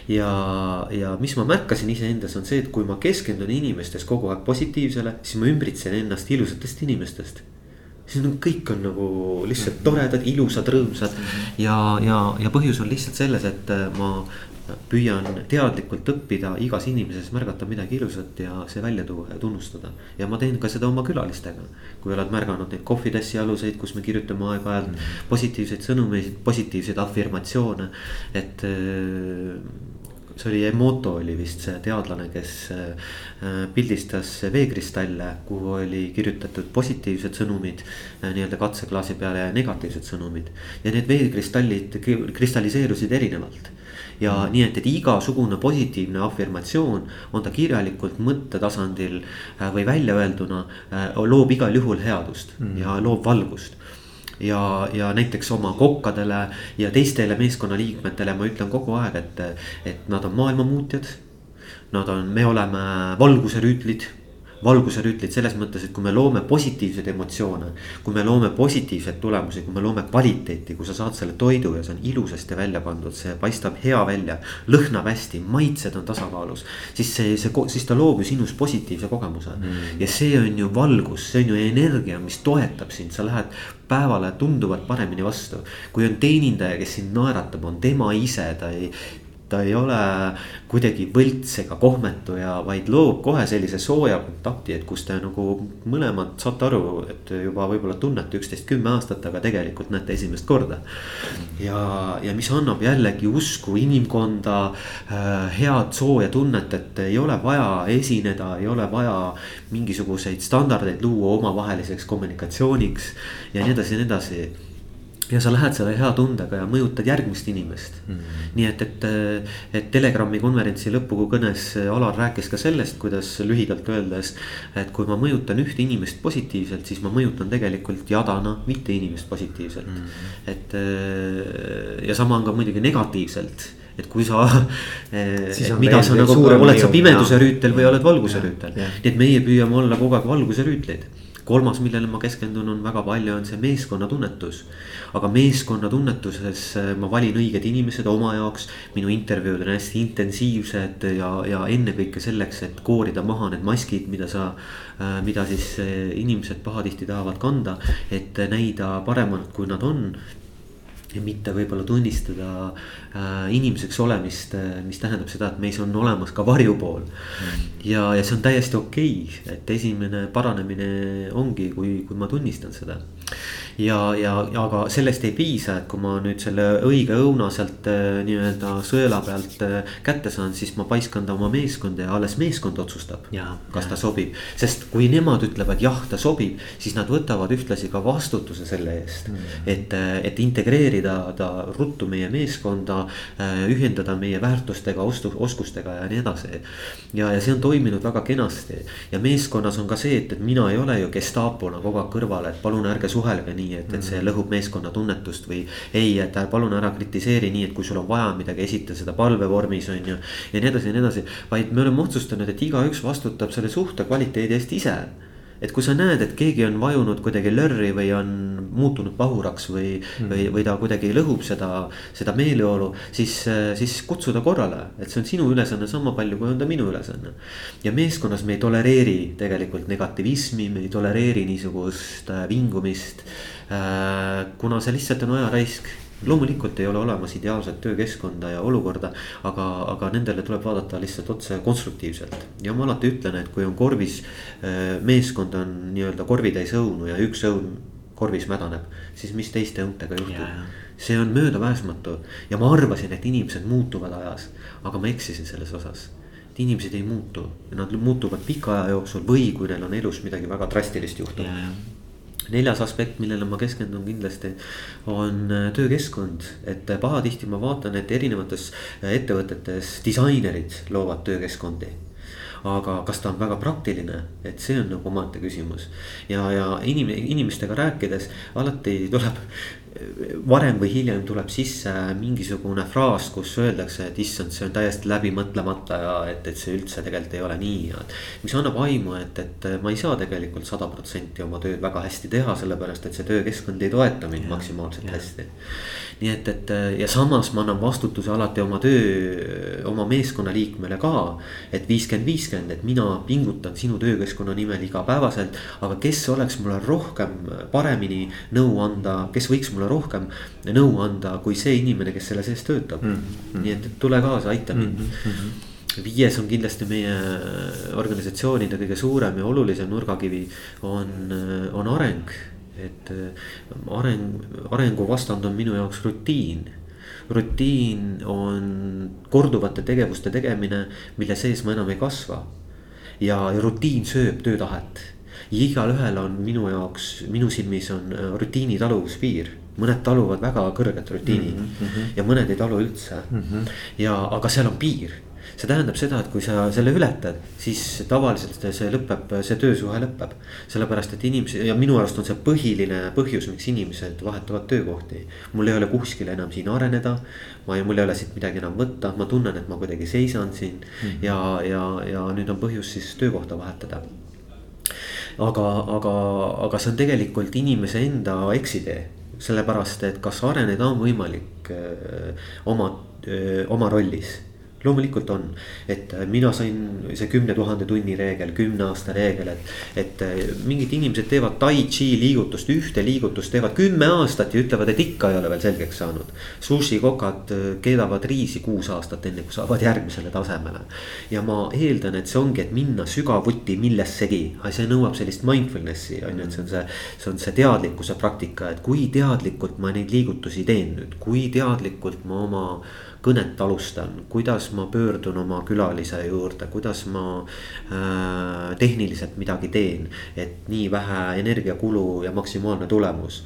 ja, ja mis ma märkasin iseendas on see, et kui ma keskendun inimestes kogu aeg positiivsele, siis ma ümbritsen ennast ilusatest inimestest siis on kõik on nagu lihtsalt toredad, ilusad, rõõmsad ja, ja, ja põhjus on lihtsalt selles, et äh, ma püüan teadlikult õppida igas inimeses märgata midagi ilusat ja see välja tuua ja tunnustada. ja ma teen ka seda oma külalistega. kui oled märganud neid kohvitassi aluseid, kus me kirjutame aeg-ajalt mm -hmm. positiivseid sõnumeid, positiivseid afirmatsioone, et äh, see oli Emoto oli vist see teadlane, kes äh, pildistas veekristalle, kuhu oli kirjutatud positiivsed sõnumid äh, nii-öelda katseklaasi peale ja negatiivsed sõnumid. ja need veekristallid kristalliseerusid erinevalt ja nii, et, et igasugune positiivne afirmatsioon, on ta kirjalikult mõttetasandil äh, või väljaöelduna, loob igal juhul headust mm. ja loob valgust ja, ja näiteks oma kokkadele ja teistele meeskonnaliikmetele ma ütlen kogu aeg, et, et nad on maailmamuutjad. Nad on, me oleme valguse rüütlid selles mõttes, et kui me loome positiivseid emotsioone. kui me loome positiivseid tulemusi, kui me loome kvaliteeti, kui sa saad selle toidu ja see on ilusasti välja pandud, see paistab hea välja. lõhnab hästi, maitsed on tasakaalus, siis see, see, siis ta loob ju sinus positiivse kogemuse mm.. ja see on ju valgus, see on ju energia, mis toetab sind, sa lähed päevale tunduvalt paremini vastu. kui on teenindaja, kes sind naeratab, on tema ise, ta ei ta ei ole kuidagi võlts ega kohmetu ja, vaid loob kohe sellise sooja kontakti, et kus te nagu mõlemad saate aru, et juba võib-olla tunnete üksteist kümme aastat, aga tegelikult näete esimest korda. ja, ja mis annab jällegi usku inimkonda äh,, head sooja tunnet, et ei ole vaja esineda, ei ole vaja mingisuguseid standardeid luua omavaheliseks kommunikatsiooniks ja nii edasi ja nii edasi ja sa lähed selle hea tundega ja mõjutad järgmist inimest mm. -hmm. nii et, et, et Telegrami konverentsi lõpukõnes Alar rääkis ka sellest, kuidas lühidalt öeldes. et kui ma mõjutan ühte inimest positiivselt, siis ma mõjutan tegelikult jadana viite inimest positiivselt mm. -hmm. et ja sama on ka muidugi negatiivselt et kui sa, mida sa nagu, oled sa pimeduse rüütel või oled valguse rüütel. nii et meie püüame olla kogu aeg valguse rüütleid kolmas, millele ma keskendun, on väga palju, on see meeskonnatunnetus. Aga meeskonnatunnetuses äh, ma valin õiged inimesed oma jaoks. minu intervjuud on hästi intensiivsed ja, ja ennekõike selleks, et koorida maha need maskid, mida sa. Äh, mida siis äh, inimesed pahatihti tahavad kanda, et näida paremalt, kui nad on ja mitte võib-olla tunnistada inimeseks olemist äh,, mis tähendab seda, et meis on olemas ka varjupool. Mm.. ja, ja see on täiesti okei okay,, et esimene paranemine ongi, kui, kui ma tunnistan seda. Ja, ja, aga sellest ei piisa, et kui ma nüüd selle õige õuna sealt äh, nii-öelda sõela pealt äh, kätte saan, siis ma paiskan ta oma meeskonda ja alles meeskond otsustab. kas ja. ta sobib, sest kui nemad ütlevad jah, ta sobib, siis nad võtavad ühtlasi ka vastutuse selle eest. Mm.. et, äh, et integreerida ta ruttu meie meeskonda, ühendada meie väärtustega, ostu-, oskustega ja nii edasi. ja, ja see on toiminud väga kenasti ja meeskonnas on ka see, et, et mina ei ole ju gestaapona kogu aeg kõrval, et palun ärge suhelge nii nii, et, et see lõhub meeskonna tunnetust või. ei, et palun ära kritiseeri nii, et kui sul on vaja midagi, esita seda palvevormis on ju. ja nii edasi ja nii edasi, vaid me oleme otsustanud, et igaüks vastutab selle suhte kvaliteedi eest ise et kui sa näed, et keegi on vajunud kuidagi lörri või on muutunud pahuraks või mm., või, või ta kuidagi lõhub seda, seda meeleolu, siis, siis kutsu ta korrale, et see on sinu ülesanne sama palju, kui on ta minu ülesanne. ja meeskonnas me ei tolereeri tegelikult negativismi, me ei tolereeri niisugust äh, vingumist Äh, kuna see lihtsalt on ajaraisk loomulikult ei ole olemas ideaalset töökeskkonda ja olukorda, aga, aga nendele tuleb vaadata lihtsalt otse konstruktiivselt. ja ma alati ütlen, et kui on korvis, äh, meeskond on nii-öelda korvitäis õunu ja üks õun korvis mädaneb, siis mis teiste õuntega juhtub? see on möödapääsmatu. Ja ma arvasin, et inimesed muutuvad ajas, aga ma eksisin selles osas. Et inimesed ei muutu, nad muutuvad pika aja jooksul või kui neil on elus midagi väga drastilist juhtunud neljas aspekt, millele ma keskendun kindlasti, on äh, töökeskkond. et äh, pahatihti ma vaatan, et erinevates äh, ettevõtetes disainerid loovad töökeskkondi aga kas ta on väga praktiline, et see on nagu omaette küsimus. ja, ja inim-, inimestega rääkides alati tuleb varem või hiljem tuleb sisse mingisugune fraas, kus öeldakse, et issand, see on täiesti läbimõtlemata ja et, et see üldse tegelikult ei ole nii ja. mis annab aimu, et, et ma ei saa tegelikult sada protsenti oma tööd väga hästi teha, sellepärast et see töökeskkond ei toeta mind ja, maksimaalselt ja. hästi nii et, et ja samas ma annan vastutuse alati oma töö, oma meeskonnaliikmele ka. et viiskümmend, viiskümmend, et mina pingutan sinu töökeskkonna nimel igapäevaselt. aga kes oleks mulle rohkem, paremini nõu anda, kes võiks mulle rohkem nõu anda, kui see inimene, kes selle sees töötab mm. -hmm. nii et, tule kaasa, aita mind mm. -hmm viies on kindlasti meie organisatsioonide kõige suurem ja olulisem nurgakivi on, on areng et äh, areng, arengu vastand on minu jaoks rutiin. rutiin on korduvate tegevuste tegemine, mille sees ma enam ei kasva. ja, ja rutiin sööb töötahet. igalühel on minu jaoks, minu silmis on äh, rutiini taluvuspiir mõned taluvad väga kõrget rutiini mm -hmm. ja mõned ei talu üldse mm. -hmm. ja, aga seal on piir see tähendab seda, et kui sa selle ületad, siis tavaliselt see lõpeb, see töösuhe lõpeb. sellepärast, et inimesi ja minu arust on see põhiline põhjus, miks inimesed vahetavad töökohti. mul ei ole kuskil enam siin areneda, ma ei, mul ei ole siit midagi enam võtta, ma tunnen, et ma kuidagi seisan siin mm -hmm. ja, ja, ja nüüd on põhjus siis töökohta vahetada aga, aga, aga see on tegelikult inimese enda eksitee sellepärast, et kas areneda on võimalik öö, oma, oma rollis loomulikult on, et äh, mina sain see kümne tuhande tunni reegel, kümne aasta reegel, et. et äh, mingid inimesed teevad tai chi liigutust, ühte liigutust teevad kümme aastat ja ütlevad, et ikka ei ole veel selgeks saanud. Sushi kokad äh, keedavad riisi kuus aastat, enne kui saavad järgmisele tasemele. ja ma eeldan, et see ongi, et minna sügavuti millessegi, see nõuab sellist mindfulness'i on ju, et see on see. see on see teadlikkuse praktika, et kui teadlikult ma neid liigutusi teen nüüd, kui teadlikult ma oma kõnet alustan, kuidas ma pöördun oma külalise juurde, kuidas ma äh, tehniliselt midagi teen, et nii vähe energiakulu ja maksimaalne tulemus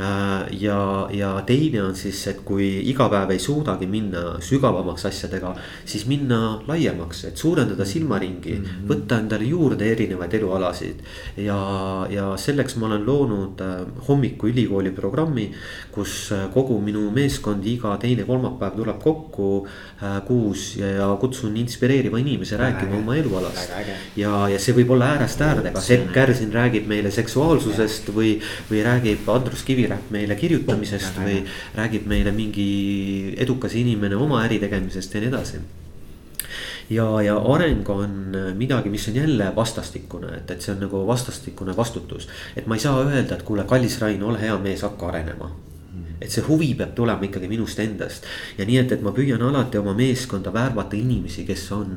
ja, ja teine on siis, et kui iga päev ei suudagi minna sügavamaks asjadega, siis minna laiemaks, et suurendada silmaringi mm, -hmm. võtta endale juurde erinevaid elualasid. ja, ja selleks ma olen loonud äh, hommikuülikooli programmi, kus äh, kogu minu meeskond iga teine kolmapäev tuleb kokku kuus ja, ja kutsun inspireeriva inimese rääkima oma elualast. ja, ja see võib olla äärest äärde, kas Sepp Kärsin räägib meile seksuaalsusest või, või räägib Andrus Kivi räägib meile kirjutamisest või räägib meile mingi edukas inimene oma äri tegemisest ja nii edasi. Ja, ja areng on midagi, mis on jälle vastastikune, et, et see on nagu vastastikune vastutus. et ma ei saa öelda, et kuule, kallis Rain, ole hea mees, hakka arenema et see huvi peab tulema ikkagi minust endast ja nii, et, et ma püüan alati oma meeskonda värvata inimesi, kes on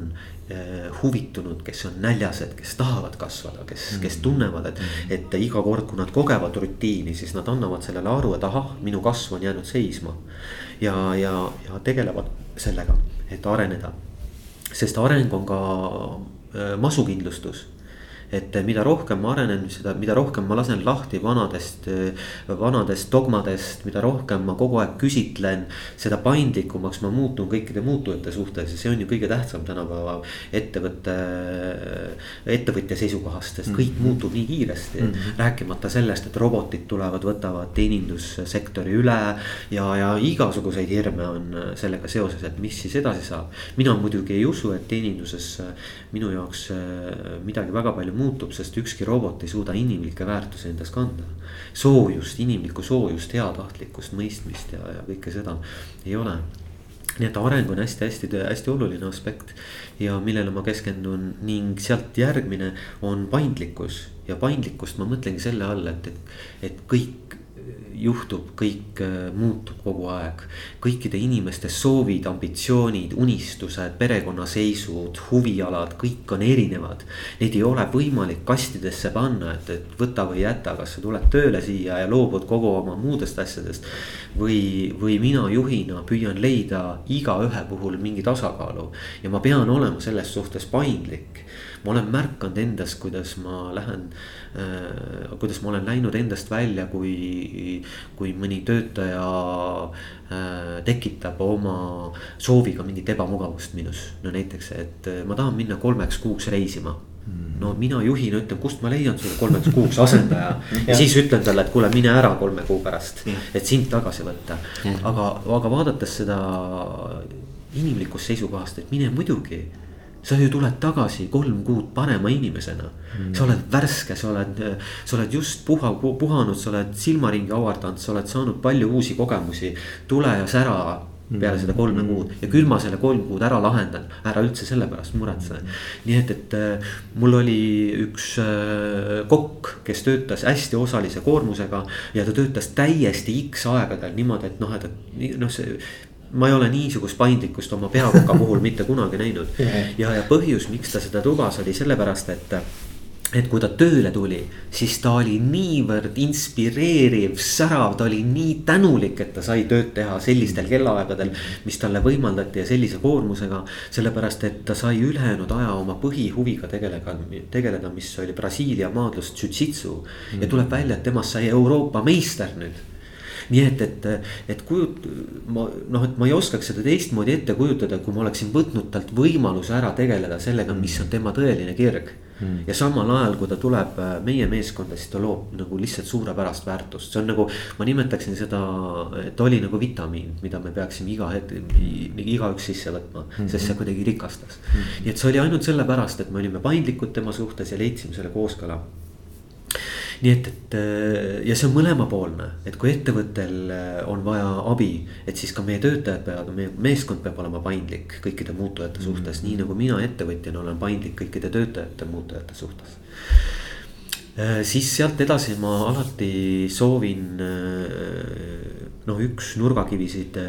äh, huvitunud, kes on näljased, kes tahavad kasvada, kes mm, -hmm. kes tunnevad, et, mm. et iga kord, kui nad kogevad rutiini, siis nad annavad sellele aru, et ahah, minu kasv on jäänud seisma. ja, ja, ja tegelevad sellega, et areneda. sest areng on ka äh, masukindlustus et mida rohkem ma arenen, seda, mida rohkem ma lasen lahti vanadest, vanadest dogmadest, mida rohkem ma kogu aeg küsitlen. seda paindlikumaks ma muutun kõikide muutujate suhtes ja see on ju kõige tähtsam tänapäeva ettevõtte, ettevõtja seisukohast, sest kõik mm -hmm. muutub nii kiiresti mm. -hmm. rääkimata sellest, et robotid tulevad, võtavad teenindussektori üle ja, ja igasuguseid hirme on sellega seoses, et mis siis edasi saab. mina muidugi ei usu, et teeninduses minu jaoks midagi väga palju muutub muutub, sest ükski robot ei suuda inimlikke väärtusi endas kanda. soojust, inimlikku soojust, heatahtlikkust, mõistmist ja, ja kõike seda ei ole. nii et areng on hästi-hästi-hästi oluline aspekt ja millele ma keskendun ning sealt järgmine on paindlikkus ja paindlikkust ma mõtlengi selle all, et, et, et kõik juhtub, kõik äh, muutub kogu aeg. kõikide inimeste soovid, ambitsioonid, unistused, perekonnaseisud, huvialad, kõik on erinevad. Neid ei ole võimalik kastidesse panna, et, et võta või jäta, kas sa tuled tööle siia ja loobud kogu oma muudest asjadest. või, või mina juhina püüan leida igaühe puhul mingi tasakaalu ja ma pean olema selles suhtes paindlik ma olen märganud endas, kuidas ma lähen äh,, kuidas ma olen läinud endast välja, kui, kui mõni töötaja äh, tekitab oma sooviga mingit ebamugavust minus. no näiteks, et äh, ma tahan minna kolmeks kuuks reisima. Mm no mina juhina ütlen, kust ma leian sulle kolmeks kuuks asendaja? Ja. Siis ütlen talle, et kuule, mine ära kolme kuu pärast, et sind tagasi võtta. aga, aga vaadates seda inimlikust seisukohast, et mine muidugi sa ju tuled tagasi kolm kuud parema inimesena mm.. sa oled värske, sa oled, sa oled just puha, puhanud, sa oled silmaringi avardanud, sa oled saanud palju uusi kogemusi. tule ja sära peale seda kolme mm. kuud ja küll ma selle kolm kuud ära lahendan, ära üldse selle pärast muretse. nii et, et äh, mul oli üks äh, kokk, kes töötas hästi osalise koormusega ja ta töötas täiesti X aegadel niimoodi, et noh, et, et noh, see ma ei ole niisugust paindlikkust oma peakoka puhul mitte kunagi näinud. ja, ja põhjus, miks ta seda lubas, oli sellepärast, et et kui ta tööle tuli, siis ta oli niivõrd inspireeriv, särav, ta oli nii tänulik, et ta sai tööd teha sellistel kellaaegadel. mis talle võimaldati ja sellise koormusega, sellepärast et ta sai ülejäänud aja oma põhihuviga tegeleda, tegeleda, mis oli Brasiilia maadlus jujitsu. ja tuleb välja, et temast sai Euroopa meister nüüd nii et, et, et kujut-, ma noh, et ma ei oskaks seda teistmoodi ette kujutada, kui ma oleksin võtnud talt võimaluse ära tegeleda sellega, mis on tema tõeline kirg mm.. ja samal ajal, kui ta tuleb äh, meie meeskonda, siis ta loob nagu lihtsalt suurepärast väärtust, see on nagu. ma nimetaksin seda, et oli nagu vitamiin, mida me peaksime iga hetk, igaüks sisse võtma mm, -hmm. sest see kuidagi rikastas mm. -hmm. nii et see oli ainult sellepärast, et me olime paindlikud tema suhtes ja leidsime selle kooskõla nii et, et äh, ja see on mõlemapoolne, et kui ettevõttel äh, on vaja abi, et siis ka meie töötajad peavad, meie meeskond peab olema paindlik kõikide muutujate mm. suhtes mm, -hmm. nii nagu mina ettevõtjana olen paindlik kõikide töötajate muutujate suhtes äh, siis sealt edasi ma alati soovin, noh, üks nurgakivisid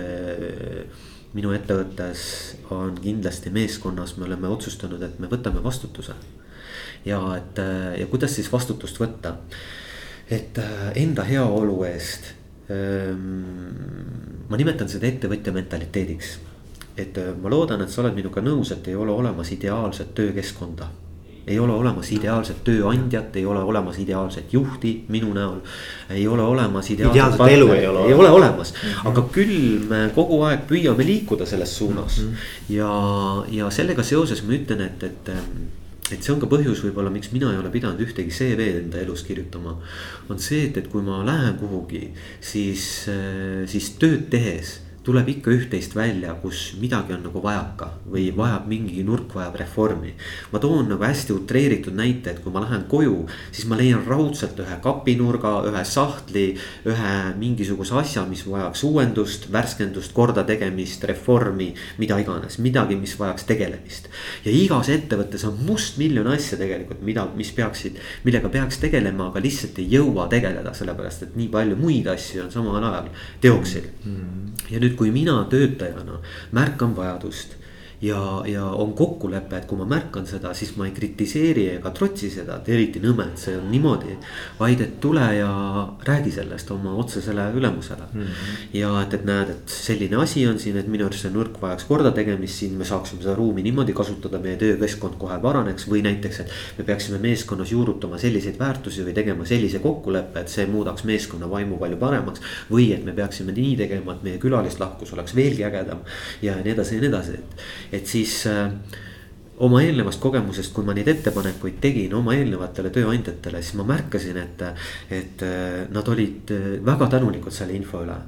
minu ettevõttes on kindlasti meeskonnas, me oleme otsustanud, et me võtame vastutuse ja et äh, ja kuidas siis vastutust võtta. et äh, enda heaolu eest. Ähm, ma nimetan seda ettevõtja mentaliteediks. et äh, ma loodan, et sa oled minuga nõus, et ei ole olemas ideaalset töökeskkonda ei ole olemas ideaalset tööandjat, ei ole olemas ideaalset juhti minu näol. ei ole olemas ideaalset, ideaalset elu ei ole. ei ole olemas mm, -hmm. aga küll me kogu aeg püüame liikuda selles suunas mm. -hmm. ja, ja sellega seoses ma ütlen, et, et ähm, et see on ka põhjus võib-olla, miks mina ei ole pidanud ühtegi CV-d enda elus kirjutama. on see, et, et kui ma lähen kuhugi, siis, äh, siis tööd tehes tuleb ikka üht-teist välja, kus midagi on nagu vajaka või vajab mingi nurk vajab reformi. ma toon nagu hästi utreeritud näite, et kui ma lähen koju, siis ma leian raudselt ühe kapinurga, ühe sahtli, ühe mingisuguse asja, mis vajaks uuendust, värskendust, kordategemist, reformi, mida iganes, midagi, mis vajaks tegelemist. ja igas ettevõttes on mustmiljon asja tegelikult, mida, mis peaksid, millega peaks tegelema, aga lihtsalt ei jõua tegeleda, sellepärast et nii palju muid asju on samal ajal teoksil mm. -hmm. ja nüüd nüüd, kui mina töötajana märkan vajadust ja, ja on kokkulepe, et kui ma märkan seda, siis ma ei kritiseeri ega trotsi seda, et eriti nõme, et see on niimoodi. vaid et tule ja räägi sellest oma otsesele ülemusele mm. -hmm. ja et, et näed, et selline asi on siin, et minu arust see nõrk vajaks kordategemist, siin me saaksime seda ruumi niimoodi kasutada, meie töökeskkond kohe paraneks. või näiteks, et me peaksime meeskonnas juurutama selliseid väärtusi või tegema sellise kokkuleppe, et see muudaks meeskonna vaimu palju paremaks. või et me peaksime nii tegema, et meie külalislahkus oleks veelgi ägedam ja nii edasi ja nii edasi, et et siis äh, oma eelnevast kogemusest, kui ma neid ettepanekuid tegin oma eelnevatele tööandjatele, siis ma märkasin, et, et äh, nad olid äh, väga tänulikud selle info üle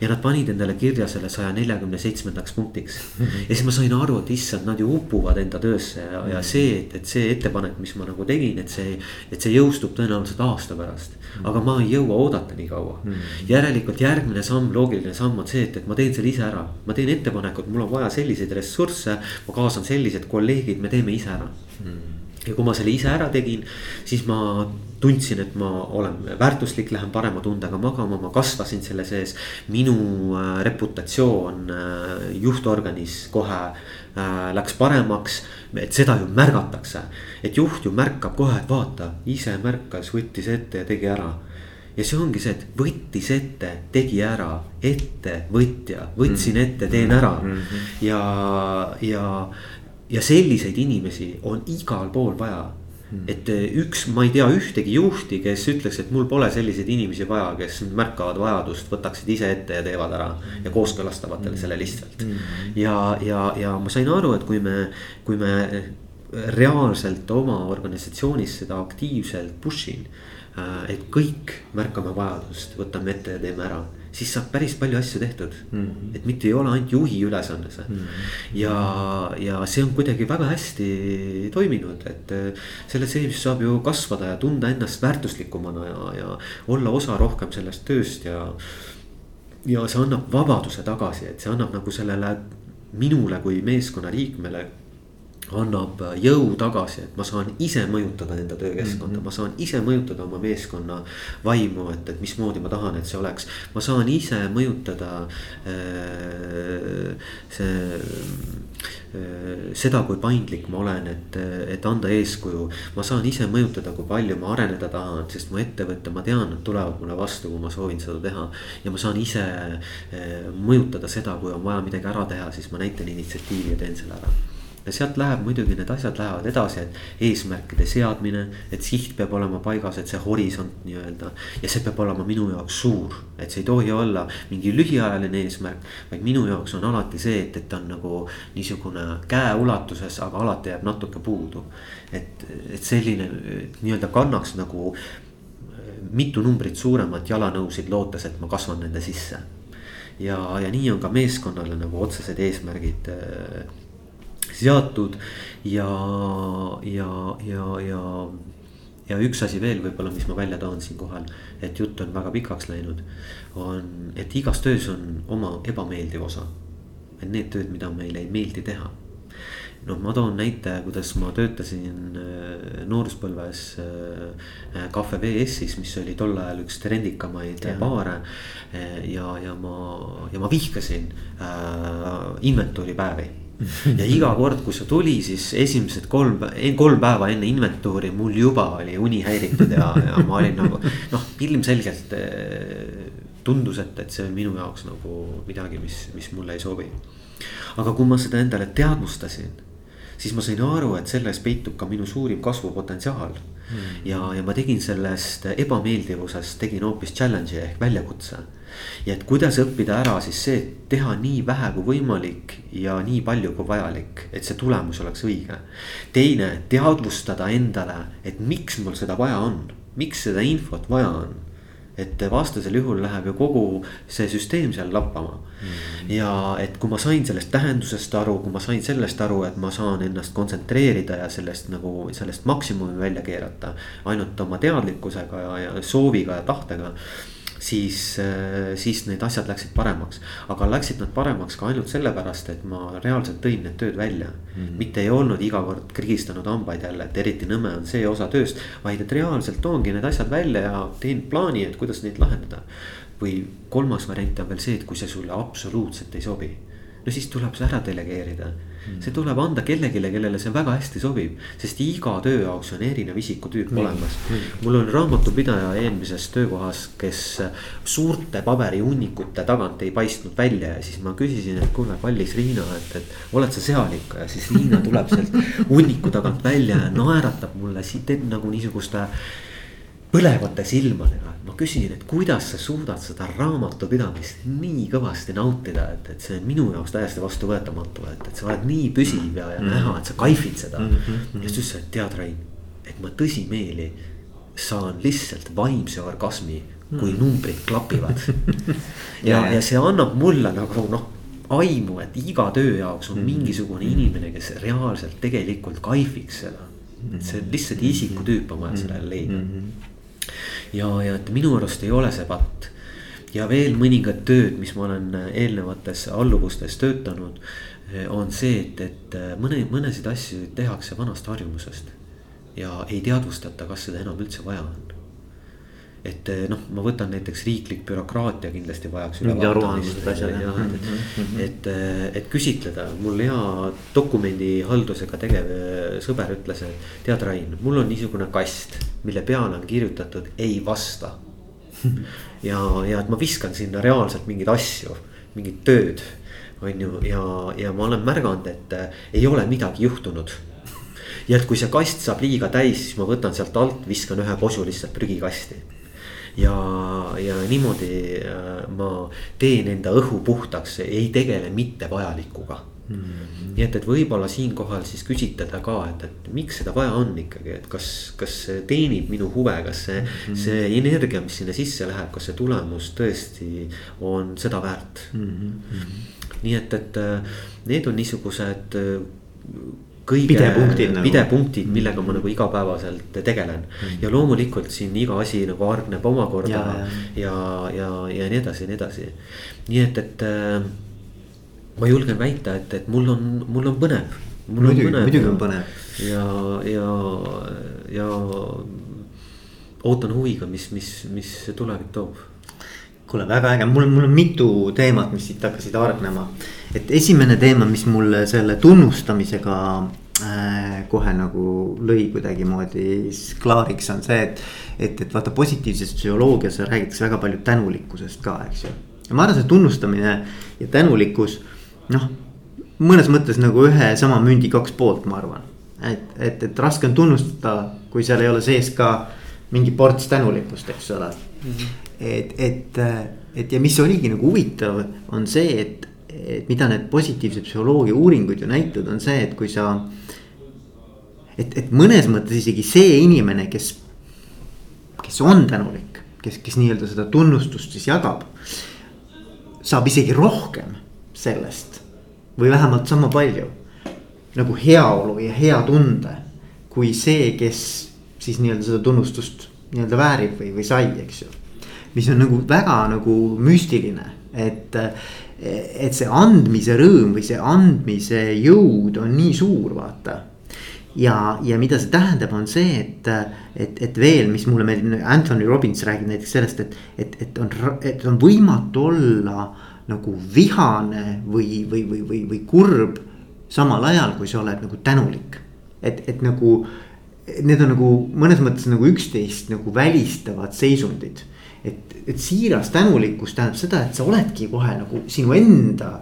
ja nad panid endale kirja selle saja neljakümne seitsmendaks punktiks mm. ja siis ma sain aru, et issand, nad ju upuvad enda töösse ja mm, ja see, et, et see ettepanek, mis ma nagu tegin, et see. et see jõustub tõenäoliselt aasta pärast mm, aga ma ei jõua oodata nii kaua mm. järelikult järgmine samm, loogiline samm on see, et, et ma teen selle ise ära, ma teen ettepaneku, et mul on vaja selliseid ressursse. ma kaasan sellised kolleegid, me teeme ise ära mm. Ja kui ma selle ise ära tegin, siis ma tundsin, et ma olen väärtuslik, lähen parema tundega magama, ma kasvasin selle sees. minu äh, reputatsioon äh, juhtorganis kohe äh, läks paremaks, et seda ju märgatakse. et juht ju märkab kohe, et vaata, ise märkas, võttis ette ja tegi ära ja see ongi see, et võttis ette, tegi ära, ettevõtja, võtsin mm. ette, teen ära mm -hmm. ja, ja ja selliseid inimesi on igal pool vaja hmm. et eh, üks, ma ei tea ühtegi juhti, kes ütleks, et mul pole selliseid inimesi vaja, kes märkavad vajadust, võtaksid ise ette ja teevad ära ja kooskõlastavad teile selle lihtsalt. Hmm. ja, ja, ja ma sain aru, et kui me, kui me reaalselt oma organisatsioonis seda aktiivselt push in. et kõik märkame vajadust, võtame ette ja teeme ära siis saab päris palju asju tehtud mm. -hmm. et mitte ei ole ainult juhi ülesanne see mm. -hmm. ja, ja see on kuidagi väga hästi toiminud, et selle sees saab ju kasvada ja tunda ennast väärtuslikumana ja, ja olla osa rohkem sellest tööst ja. ja see annab vabaduse tagasi, et see annab nagu sellele minule kui meeskonna liikmele annab jõu tagasi, et ma saan ise mõjutada enda töökeskkonda mm, -hmm. ma saan ise mõjutada oma meeskonna vaimu, et, et mismoodi ma tahan, et see oleks. ma saan ise mõjutada äh, see äh, seda, kui paindlik ma olen, et, et anda eeskuju. ma saan ise mõjutada, kui palju ma areneda tahan, sest mu ettevõte, ma tean, nad tulevad mulle vastu, kui ma soovin seda teha. ja ma saan ise äh, mõjutada seda, kui on vaja midagi ära teha, siis ma näitan initsiatiivi ja teen selle ära ja sealt läheb muidugi need asjad lähevad edasi, et eesmärkide seadmine, et siht peab olema paigas, et see horisont nii-öelda. ja see peab olema minu jaoks suur, et see ei tohi olla mingi lühiajaline eesmärk, vaid minu jaoks on alati see, et, et ta on nagu niisugune käeulatuses, aga alati jääb natuke puudu. et, et selline nii-öelda kannaks nagu mitu numbrit suuremat jalanõusid, lootes, et ma kasvan nende sisse. ja, ja nii on ka meeskonnale nagu otsesed eesmärgid seatud ja, ja, ja, ja ja üks asi veel võib-olla, mis ma välja toon siinkohal, et jutt on väga pikaks läinud, on, et igas töös on oma ebameeldiv osa. et need tööd, mida meile ei meeldi teha. noh, ma toon näite, kuidas ma töötasin äh, nooruspõlves Cafe äh, VS-is, mis oli tol ajal üks trendikamaid ja. baare. Äh, ja, ja ma, ja ma vihkasin äh, inventuuripäevi ja iga kord, kui see tuli, siis esimesed kolm, kolm päeva enne inventuuri mul juba oli uni häiritud ja, ja ma olin nagu noh, ilmselgelt eh, tundus, et, et see on minu jaoks nagu midagi, mis, mis mulle ei sobi. aga kui ma seda endale teadvustasin, siis ma sain aru, et selles peitub ka minu suurim kasvupotentsiaal. Mm.. ja, ja ma tegin sellest ebameeldivusest, tegin hoopis challenge'i ehk väljakutse ja et kuidas õppida ära siis see, et teha nii vähe kui võimalik ja nii palju kui vajalik, et see tulemus oleks õige. teine, teadvustada endale, et miks mul seda vaja on, miks seda infot vaja on et vastasel juhul läheb ju kogu see süsteem seal lappama mm.. ja et kui ma sain sellest tähendusest aru, kui ma sain sellest aru, et ma saan ennast kontsentreerida ja sellest nagu sellest maksimumi välja keerata. ainult oma teadlikkusega ja, ja sooviga ja tahtega siis, äh, siis need asjad läksid paremaks. aga läksid nad paremaks ka ainult sellepärast, et ma reaalselt tõin need tööd välja mm. -hmm. mitte ei olnud iga kord krigistanud hambaid jälle, et eriti nõme on see osa tööst. vaid et reaalselt toongi need asjad välja ja teen plaani, et kuidas neid lahendada. või kolmas variant on veel see, et kui see sulle absoluutselt ei sobi. no siis tuleb see ära delegeerida see tuleb anda kellelegi, kellele see väga hästi sobib, sest iga töö jaoks on erinev isikutüüp mm. olemas. mul on raamatupidaja eelmises töökohas, kes suurte paberihunnikute tagant ei paistnud välja ja siis ma küsisin, et kuule, kallis Riina, et, et oled sa seal ikka ja siis Riina tuleb sealt hunniku tagant välja ja naeratab mulle, teeb nagu niisuguste põlevate silmadega, ma küsin, et kuidas sa suudad seda raamatupidamist nii kõvasti nautida, et, et see on minu jaoks täiesti vastuvõetamatu, et, et sa oled nii püsiv ja, ja mm -hmm. näha, et sa kaifid seda mm. -hmm. ja siis ta ütles, et tead, Rain, et ma tõsimeeli saan lihtsalt vaimse orgasmi, kui mm. numbrid klapivad ja, ja see annab mulle nagu noh aimu, et iga töö jaoks on mm mingisugune inimene, kes reaalselt tegelikult kaifiks seda. et see lihtsalt isikutüüp on vaja sellele leida mm. -hmm ja, ja et minu arust ei ole see patt. ja veel mõningad tööd, mis ma olen eelnevates alluvustes töötanud, on see, et, et mõne, mõnesid asju tehakse vanast harjumusest. ja ei teadvustata, kas seda enam üldse vaja on et noh, ma võtan näiteks riiklik bürokraatia kindlasti vajaks. mingi aruandlused asjad jah. et, mhm. et, et küsitleda, mul hea dokumendihaldusega tegev sõber ütles, et tead, Rain, mul on niisugune kast, mille peale on kirjutatud ei vasta. ja, ja et ma viskan sinna reaalselt mingeid asju, mingit tööd, on ju, ja, ja ma olen märganud, et ei ole midagi juhtunud ja et kui see kast saab liiga täis, siis ma võtan sealt alt, viskan ühe posu lihtsalt prügikasti ja, ja niimoodi äh, ma teen enda õhu puhtaks, ei tegele mittevajalikuga -hmm. nii et, et võib-olla siinkohal siis küsitleda ka, et, et miks seda vaja on ikkagi, et kas, kas see teenib minu huve, kas see mm, -hmm. see energia, mis sinna sisse läheb, kas see tulemus tõesti on seda väärt mm. -hmm. nii et, et need on niisugused kõige pidepunktid, nagu. pidepunktid, millega ma nagu igapäevaselt tegelen mm.. ja loomulikult siin iga asi nagu hargneb omakorda ja, ja, ja, ja, nii edasi ja nii edasi. nii et, et äh, ma julgen väita, et, et mul on, mul on põnev. muidugi, muidugi on põnev. ja, ja, ja ootan huviga, mis, mis, mis tulevik toob kuule, väga äge, mul, mul on mitu teemat, mis siit hakkasid hargnema. Et esimene teema, mis mulle selle tunnustamisega äh, kohe nagu lõi kuidagimoodi klaariks, on see, et. et, et vaata positiivses psühholoogias räägitakse väga palju tänulikkusest ka, eks ju. ja ma arvan, see tunnustamine ja tänulikkus, noh. mõnes mõttes nagu ühe sama mündi kaks poolt, ma arvan. et, et, et raske on tunnustada, kui seal ei ole sees ka mingi ports tänulikkust, eks ole mm. -hmm et, et, et ja mis oligi nagu huvitav, on see, et, et mida need positiivse psühholoogia uuringud ju näitavad, on see, et kui sa. et, et mõnes mõttes isegi see inimene, kes, kes on tänulik, kes, kes nii-öelda seda tunnustust siis jagab. saab isegi rohkem sellest või vähemalt sama palju nagu heaolu ja hea tunde kui see, kes siis nii-öelda seda tunnustust nii-öelda väärib või, või sai, eks ju mis on nagu väga nagu müstiline, et. Et see andmise rõõm või see andmise jõud on nii suur, vaata ja, ja mida see tähendab, on see, et, et, et veel, mis mulle meeldib, Anthony Robbins räägib näiteks sellest, et, et, et on, et on võimatu olla nagu vihane või, või, või, või, või kurb samal ajal, kui sa oled nagu tänulik. et, et nagu, need on nagu mõnes mõttes nagu üksteist nagu välistavad seisundid et, et siiras tänulikkus tähendab seda, et sa oledki kohe nagu sinu enda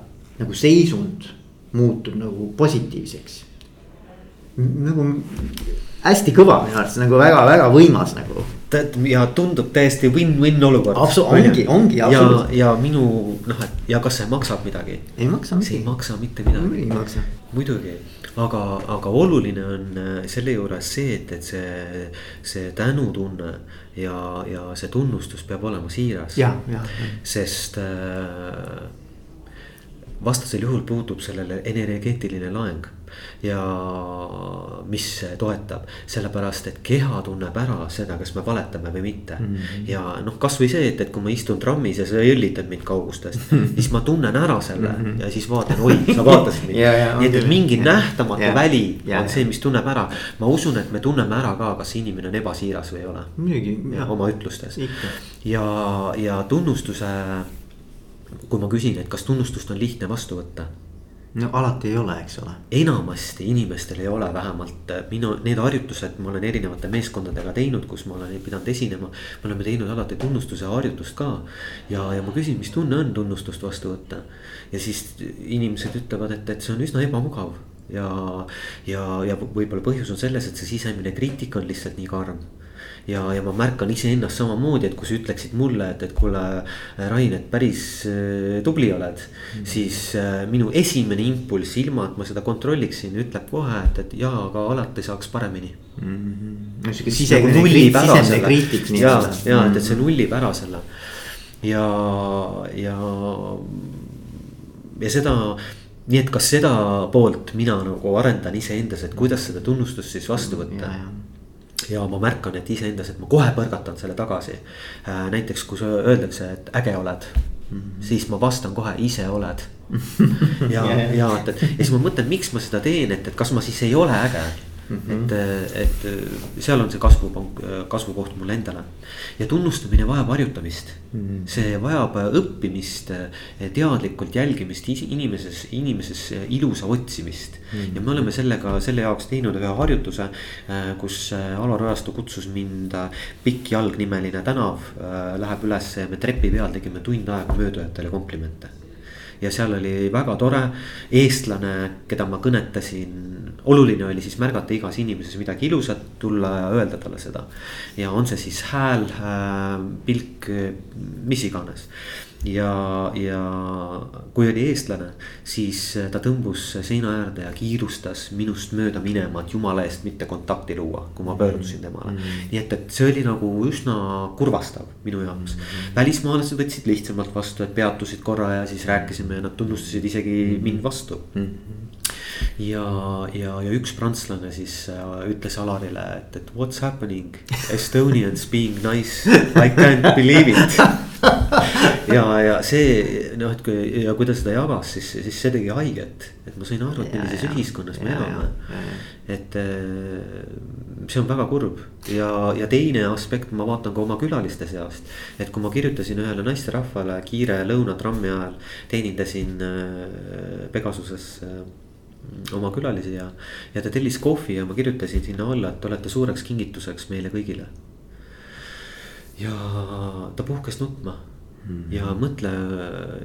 nagu seisund muutub nagu positiivseks. nagu hästi kõva minu arvates nagu väga-väga võimas nagu. ja tundub täiesti win-win olukord. ongi, ongi. ja, ja minu noh, et ja kas see maksab midagi? ei maksa. see ei maksa mitte midagi. ei maksa. muidugi aga, aga oluline on äh, selle juures see, et, et see, see tänutunne ja, ja see tunnustus peab olema siiras. sest äh, vastasel juhul puudub sellele energeetiline laeng ja mis toetab, sellepärast et keha tunneb ära seda, kas me valetame või mitte mm. -hmm. ja noh, kasvõi see, et, et kui ma istun trammis ja sa jõllitad mind kaugustest mm, -hmm. siis ma tunnen ära selle mm -hmm. ja siis vaatan, oi, sa vaatasid mind nii et, mingi ja, nähtamatu ja, väli ja, on see, mis tunneb ära. ma usun, et me tunneme ära ka, kas inimene on ebasiiras või ei ole. muidugi. oma ütlustes ja, ja tunnustuse kui ma küsin, et kas tunnustust on lihtne vastu võtta no alati ei ole, eks ole. enamasti inimestel ei ole vähemalt äh, minu, need harjutused ma olen erinevate meeskondadega teinud, kus ma olen pidanud esinema. me oleme teinud alati tunnustuse harjutust ka. ja, ja ma küsin, mis tunne on tunnustust vastu võtta. ja siis inimesed ütlevad, et, et see on üsna ebamugav. ja, ja, ja võib-olla põhjus on selles, et see sisemine kriitika on lihtsalt nii karm ja, ja ma märkan iseennast samamoodi, et kui sa ütleksid mulle, et, et kuule, Rain, et päris äh, tubli oled mm. siis äh, minu esimene impulss, ilma et ma seda kontrolliksin, ütleb kohe, et, et jaa, aga alati saaks paremini mm. -hmm. no sihuke sisemine nagu kriitik nii-öelda. ja, ja et, et see nullib ära selle ja, ja, ja seda nii et kas seda poolt mina nagu arendan iseendas, et kuidas seda tunnustust siis vastu võtta mm, ja ma märkan, et iseendas, et ma kohe põrgatan selle tagasi. Äh, näiteks kui öeldakse, et äge oled mm, -hmm. siis ma vastan kohe, ise oled. ja, ja et, et ja siis ma mõtlen, miks ma seda teen, et, et kas ma siis ei ole äge Mm -hmm. et, et seal on see kasvupank, kasvukoht mulle endale. ja tunnustamine vajab harjutamist mm. -hmm. see vajab õppimist, teadlikult jälgimist inimeses, inimeses ilusa otsimist mm. -hmm. ja me oleme sellega, selle jaoks teinud ühe harjutuse, kus Alar Ojastu kutsus mind Pikk jalg nimeline tänav läheb üles ja me trepi peal tegime tund aega möödujatele komplimente ja seal oli väga tore eestlane, keda ma kõnetasin. Oluline oli siis märgata igas inimeses midagi ilusat, tulla ja öelda talle seda. ja on see siis hääl, äh, pilk, mis iganes ja, ja kui oli eestlane, siis ta tõmbus seina äärde ja kiirustas minust mööda minema, et jumala eest mitte kontakti luua, kui ma pöördusin temale mm. -hmm. nii et, et see oli nagu üsna kurvastav minu jaoks mm. -hmm. välismaalased võtsid lihtsamalt vastu, et peatusid korra ja siis rääkisime ja nad tunnustasid isegi mm -hmm. mind vastu mm. -hmm ja, ja, ja üks prantslane siis äh, ütles Alarile, et, et what's happening, Estonians being nice, I can't believe it. Ja, ja see noh, et kui ja kui ta seda jagas, siis, siis see tegi haiget, et ma sain aru, et millises ühiskonnas me elame. et äh, see on väga kurb. Ja, ja teine aspekt, ma vaatan ka oma külaliste seast. et kui ma kirjutasin ühele naisterahvale kiire lõunatrammi ajal, teenindasin äh, Pegasuses oma külalisi ja, ja ta tellis kohvi ja ma kirjutasin sinna alla, et olete suureks kingituseks meile kõigile. ja ta puhkes nutma mm -hmm. ja mõtle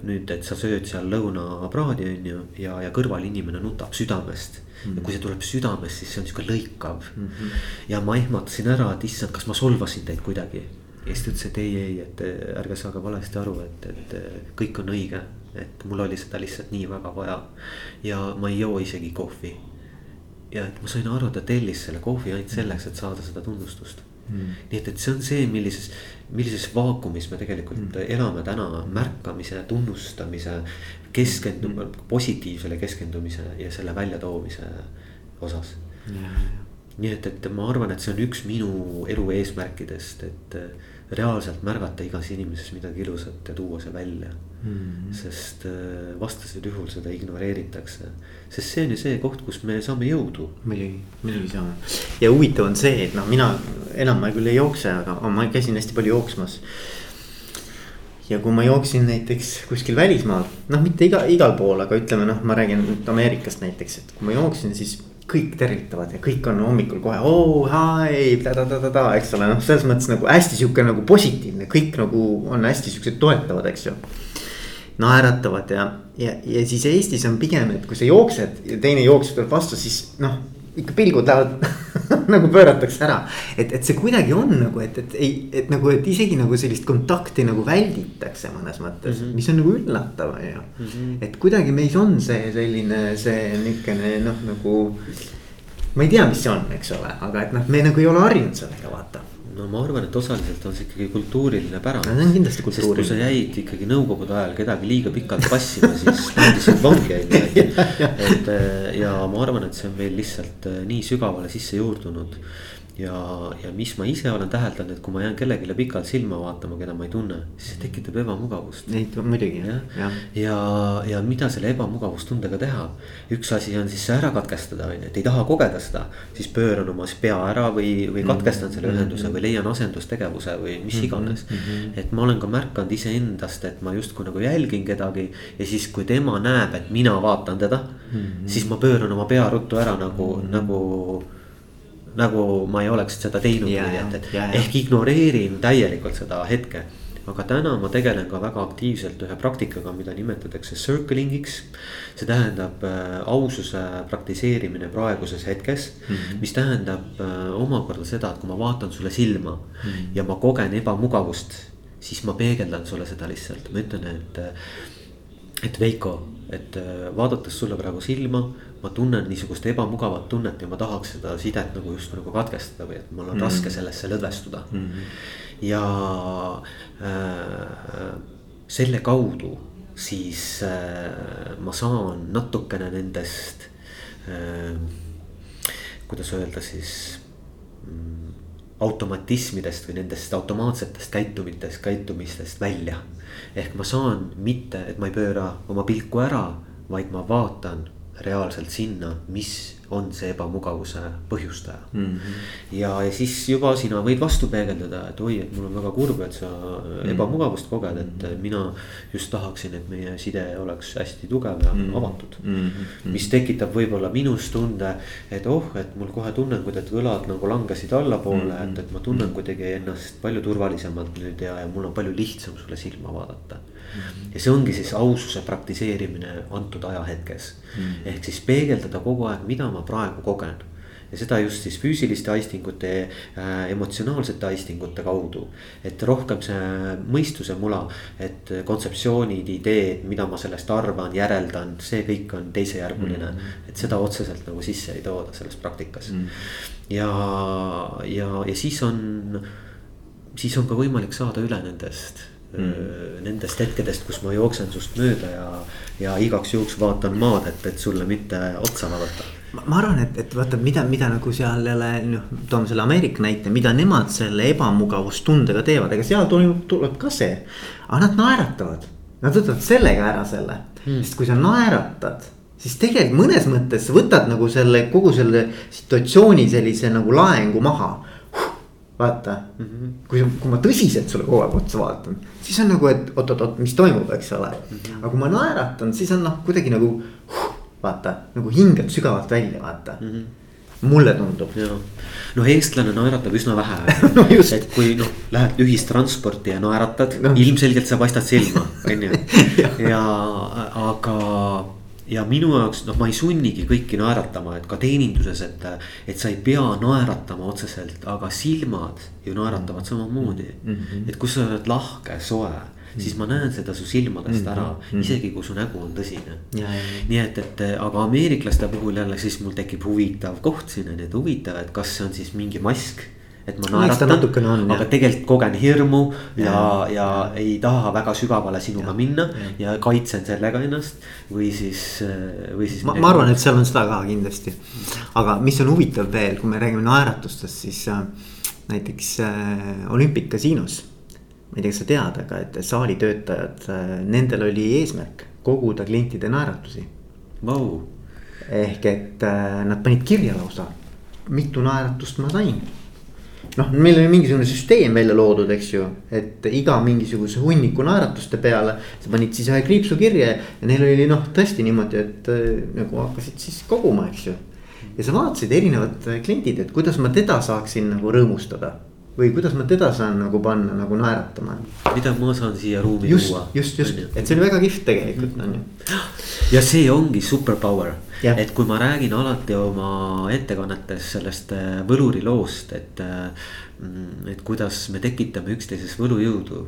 nüüd, et sa sööd seal lõunapraadi on ju ja, ja kõrval inimene nutab südamest mm. -hmm. ja kui see tuleb südamest, siis see on sihuke lõikav mm. -hmm. ja ma ehmatasin ära, et issand, kas ma solvasin teid kuidagi. Ja siis ta ütles, et ei, ei, et ärge saage valesti aru, et, et kõik on õige et mul oli seda lihtsalt nii väga vaja. ja ma ei joo isegi kohvi. ja et ma sain aru, ta tellis selle kohvi ainult selleks, et saada seda tunnustust mm.. nii et, et see on see, millises, millises vaakumis me tegelikult mm. elame täna märkamise, tunnustamise, keskendumise mm., positiivsele keskendumise ja selle väljatoomise osas. nii et, et ma arvan, et see on üks minu elu eesmärkidest, et reaalselt märgata igas inimeses midagi ilusat ja tuua see välja mm. -hmm. sest äh, vastasel juhul seda ignoreeritakse, sest see on ju see koht, kus me saame jõudu. muidugi, muidugi saame ja huvitav on see, et noh, mina enam ma küll ei jookse, aga ma käisin hästi palju jooksmas. ja kui ma jooksin näiteks kuskil välismaal, noh, mitte iga, igal pool, aga ütleme noh, ma räägin nüüd Ameerikast näiteks, et kui ma jooksin, siis kõik tervitavad ja kõik on hommikul kohe oh hi ta-ta-ta-ta, eks ole, noh, selles mõttes nagu hästi sihuke nagu positiivne, kõik nagu on hästi siuksed toetavad, eks ju. naeratavad ja, ja, ja siis Eestis on pigem, et kui sa jooksed ja teine jooksja tuleb vastu, siis noh ikka pilgud lähevad nagu pööratakse ära. et, et see kuidagi on nagu, et, et ei, et nagu, et isegi nagu sellist kontakti nagu välditakse mõnes mõttes mm, -hmm. mis on nagu üllatav, on ju. Mhm. et kuidagi meis on see selline, see niukene noh, nagu. ma ei tea, mis see on, eks ole, aga et noh, me nagu ei ole harjunud sellega vaata no ma arvan, et osaliselt on see ikkagi kultuuriline pärand see on kindlasti kultuuriline. kui sa jäid ikkagi nõukogude ajal kedagi liiga pikalt passima, siis pandi sind vangi on ju, et. et ja ma arvan, et see on meil lihtsalt eh, nii sügavale sisse juurdunud ja, ja mis ma ise olen täheldanud, et kui ma jään kellelegi pikalt silma vaatama, keda ma ei tunne, siis see tekitab ebamugavust. Neid muidugi jah, ja, ja, ja mida selle ebamugavustundega teha. üks asi on siis see ära katkestada, on ju, et ei taha kogeda seda, siis pööran oma pea ära või, või mm-hmm. katkestan selle mm -hmm. ühenduse või leian asendustegevuse või mis mm-hmm. iganes mm. -hmm. et ma olen ka märganud iseendast, et ma justkui nagu jälgin kedagi ja siis, kui tema näeb, et mina vaatan teda mm, -hmm. siis ma pööran oma pea ruttu ära nagu mm, -hmm. nagu nagu ma ei oleks seda teinud yeah,, nii et, et yeah, ehk yeah. ignoreerin täielikult seda hetke. aga täna ma tegelen ka väga aktiivselt ühe praktikaga, mida nimetatakse circling'iks. see tähendab äh, aususe praktiseerimine praeguses hetkes mm, -hmm. mis tähendab äh, omakorda seda, et kui ma vaatan sulle silma mm -hmm. ja ma kogen ebamugavust, siis ma peegeldan sulle seda lihtsalt, ma ütlen, et, et Veiko et äh, vaadates sulle praegu silma, ma tunnen niisugust ebamugavat tunnet ja ma tahaks seda sidet nagu just nagu katkestada või et mul on mm -hmm. raske sellesse lõdvestuda mm. -hmm. ja äh, selle kaudu siis äh, ma saan natukene nendest äh,, kuidas öelda siis mm, automatismidest või nendest automaatsetest käitumitest, käitumistest välja ehk ma saan mitte, et ma ei pööra oma pilku ära, vaid ma vaatan reaalselt sinna, mis on see ebamugavuse põhjustaja mm. -hmm. ja, ja siis juba sina võid vastu peegeldada, et oi, et mul on väga kurb, et sa mm -hmm. ebamugavust koged, et mhm. mina just tahaksin, et meie side oleks hästi tugev ja mm -hmm. avatud mm. -hmm. mis tekitab võib-olla minus tunde, et oh, et mul kohe tunnen, et õlad nagu langesid allapoole mm, -hmm. et, et ma tunnen kuidagi ennast palju turvalisemalt nüüd ja, ja mul on palju lihtsam sulle silma vaadata Mhm. ja see ongi siis aususe praktiseerimine antud ajahetkes mm. -hmm. ehk siis peegeldada kogu aeg, mida ma praegu kogen. ja seda just siis füüsiliste aistingute äh,, emotsionaalsete aistingute kaudu. et rohkem see mõistuse mula, et kontseptsioonid, ideed, mida ma sellest arvan, järeldan, see kõik on teisejärguline mm. -hmm. et seda otseselt nagu sisse ei tooda selles praktikas mm. -hmm. ja, ja, ja siis on, siis on ka võimalik saada üle nendest mm. nendest hetkedest, kus ma jooksen sust mööda ja, ja igaks juhuks vaatan maad, et, et sulle mitte otsa vaadata ma arvan, et, et vaata, mida, mida nagu seal jälle noh, toome selle Ameerika näite, mida nemad selle ebamugavustundega teevad, ega seal tuleb, tuleb ka see. aga nad naeratavad, nad võtavad sellega ära selle hmm., sest kui sa naeratad siis tegelikult mõnes mõttes võtad nagu selle kogu selle situatsiooni sellise nagu laengu maha vaata mm, -hmm. kui, kui ma tõsiselt sulle kogu aeg otsa vaatan, siis on nagu, et oot-oot-oot, mis toimub, eks ole mm. -hmm. aga kui ma naeratan, siis on noh, kuidagi nagu huh, vaata nagu hingad sügavalt välja, vaata mm. -hmm mulle tundub. no eestlane naeratab üsna vähe no, et kui noh, lähed ühistransporti ja naeratad no., ilmselgelt sa paistad silma, on ju. ja aga ja minu jaoks noh, ma ei sunnigi kõiki naeratama, et ka teeninduses, et. et sa ei pea naeratama otseselt, aga silmad ju naeratavad samamoodi mm. -hmm. et kui sa oled lahke, soe, siis ma näen seda su silmadest ära mm, isegi kui su nägu on tõsine. nii et, et aga ameeriklaste puhul jälle siis mul tekib huvitav koht siin on ju, et huvitav, et kas see on siis mingi mask et ma naeratan, aga tegelikult kogen hirmu ja, ja, ja ei taha väga sügavale sinuga ja, minna ja. ja kaitsen sellega ennast. või siis, või siis. ma, ma arvan, et seal on seda ka kindlasti. aga mis on huvitav veel, kui me räägime naeratustest, siis äh, näiteks äh, olümpikasiinos. Ma ei tea, kas sa tead, aga et saali töötajad äh,, nendel oli eesmärk koguda klientide naeratusi wow.. ehk et äh, nad panid kirja lausa, mitu naeratust ma sain noh, meil oli mingisugune süsteem välja loodud, eks ju, et iga mingisuguse hunniku naeratuste peale. sa panid siis ühe kriipsu kirja ja neil oli noh, tõesti niimoodi, et äh, nagu hakkasid siis koguma, eks ju. ja sa vaatasid erinevad kliendid, et kuidas ma teda saaksin nagu rõõmustada või kuidas ma teda saan nagu panna nagu naeratama. mida ma saan siia ruumi just, tuua. just, just, et see oli väga kihvt tegelikult on ju. ja see ongi superpower, et kui ma räägin alati oma ettekannetes sellest äh, võluriloost, et. Äh, et kuidas me tekitame üksteises võlujõudu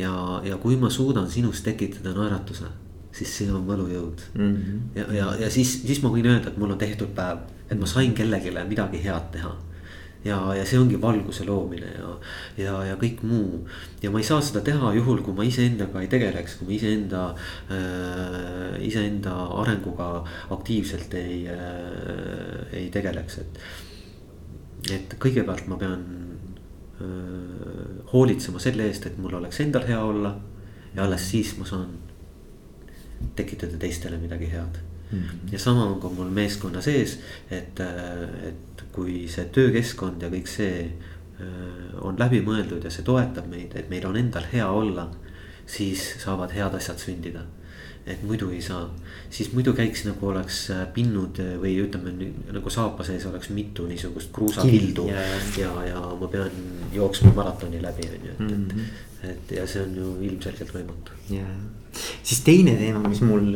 ja, ja kui ma suudan sinus tekitada naeratuse siis see on võlujõud mm. -hmm. ja, ja, ja siis, siis ma võin öelda, et mul on tehtud päev, et ma sain kellelegi midagi head teha ja, ja see ongi valguse loomine ja, ja, ja kõik muu. ja ma ei saa seda teha juhul, kui ma iseendaga ei tegeleks, kui ma iseenda äh,, iseenda arenguga aktiivselt ei äh,, ei tegeleks, et. et kõigepealt ma pean äh, hoolitsema selle eest, et mul oleks endal hea olla ja alles siis ma saan tekitada teistele midagi head mm. -hmm. ja sama on ka mul meeskonna sees, et, äh, et kui see töökeskkond ja kõik see äh, on läbimõeldud ja see toetab meid, et meil on endal hea olla, siis saavad head asjad sündida. Et muidu ei saa, siis muidu käiks nagu oleks äh, pinnud äh, või ütleme nagu saapa sees oleks mitu niisugust kruusakildu ja, ja, ja ma pean jooksma maratoni läbi, on ju, et, et. Mhm. et ja see on ju ilmselgelt võimatu. ja, siis teine teema, mis mul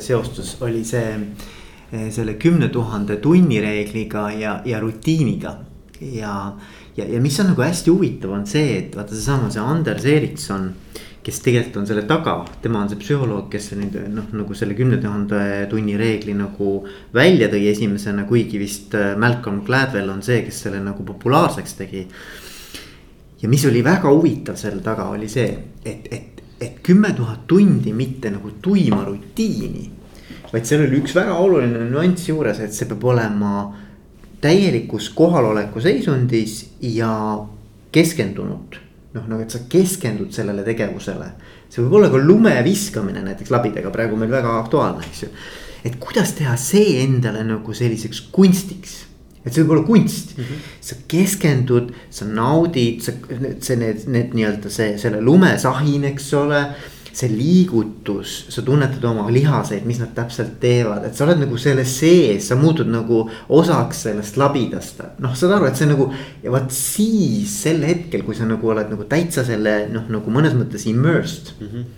seostus, oli see Eh, selle kümne tuhande tunni reegliga ja, ja rutiiniga. ja, ja, ja mis on nagu hästi huvitav, on see, et vaata seesama see Anders Eriksson. Kes tegelikult on selle taga, tema on see psühholoog, kes nüüd noh, nagu selle kümne tuhande tunni reegli nagu välja tõi esimesena, kuigi vist äh, Malcolm Gladwell on see, kes selle nagu populaarseks tegi. ja mis oli väga huvitav selle taga, oli see, et, et, et kümme tuhat tundi mitte nagu tuima rutiini vaid seal oli üks väga oluline nüanss juures, et see peab olema täielikus kohaloleku seisundis ja keskendunud. Noh, nagu et sa keskendud sellele tegevusele. see võib olla ka lume viskamine näiteks labidega, praegu meil väga aktuaalne, eks ju. et kuidas teha see endale nagu selliseks kunstiks et see võib olla kunst mm, -hmm. sa keskendud, sa naudid, sa, see, need, need nii-öelda see, selle lumesahin, eks ole see liigutus, sa tunnetad oma lihaseid, mis nad täpselt teevad, et sa oled nagu selle sees, sa muutud nagu osaks sellest labidast. noh, saad aru, et see nagu ja vot siis sel hetkel, kui sa nagu oled nagu täitsa selle noh, nagu mõnes mõttes immersed mm. -hmm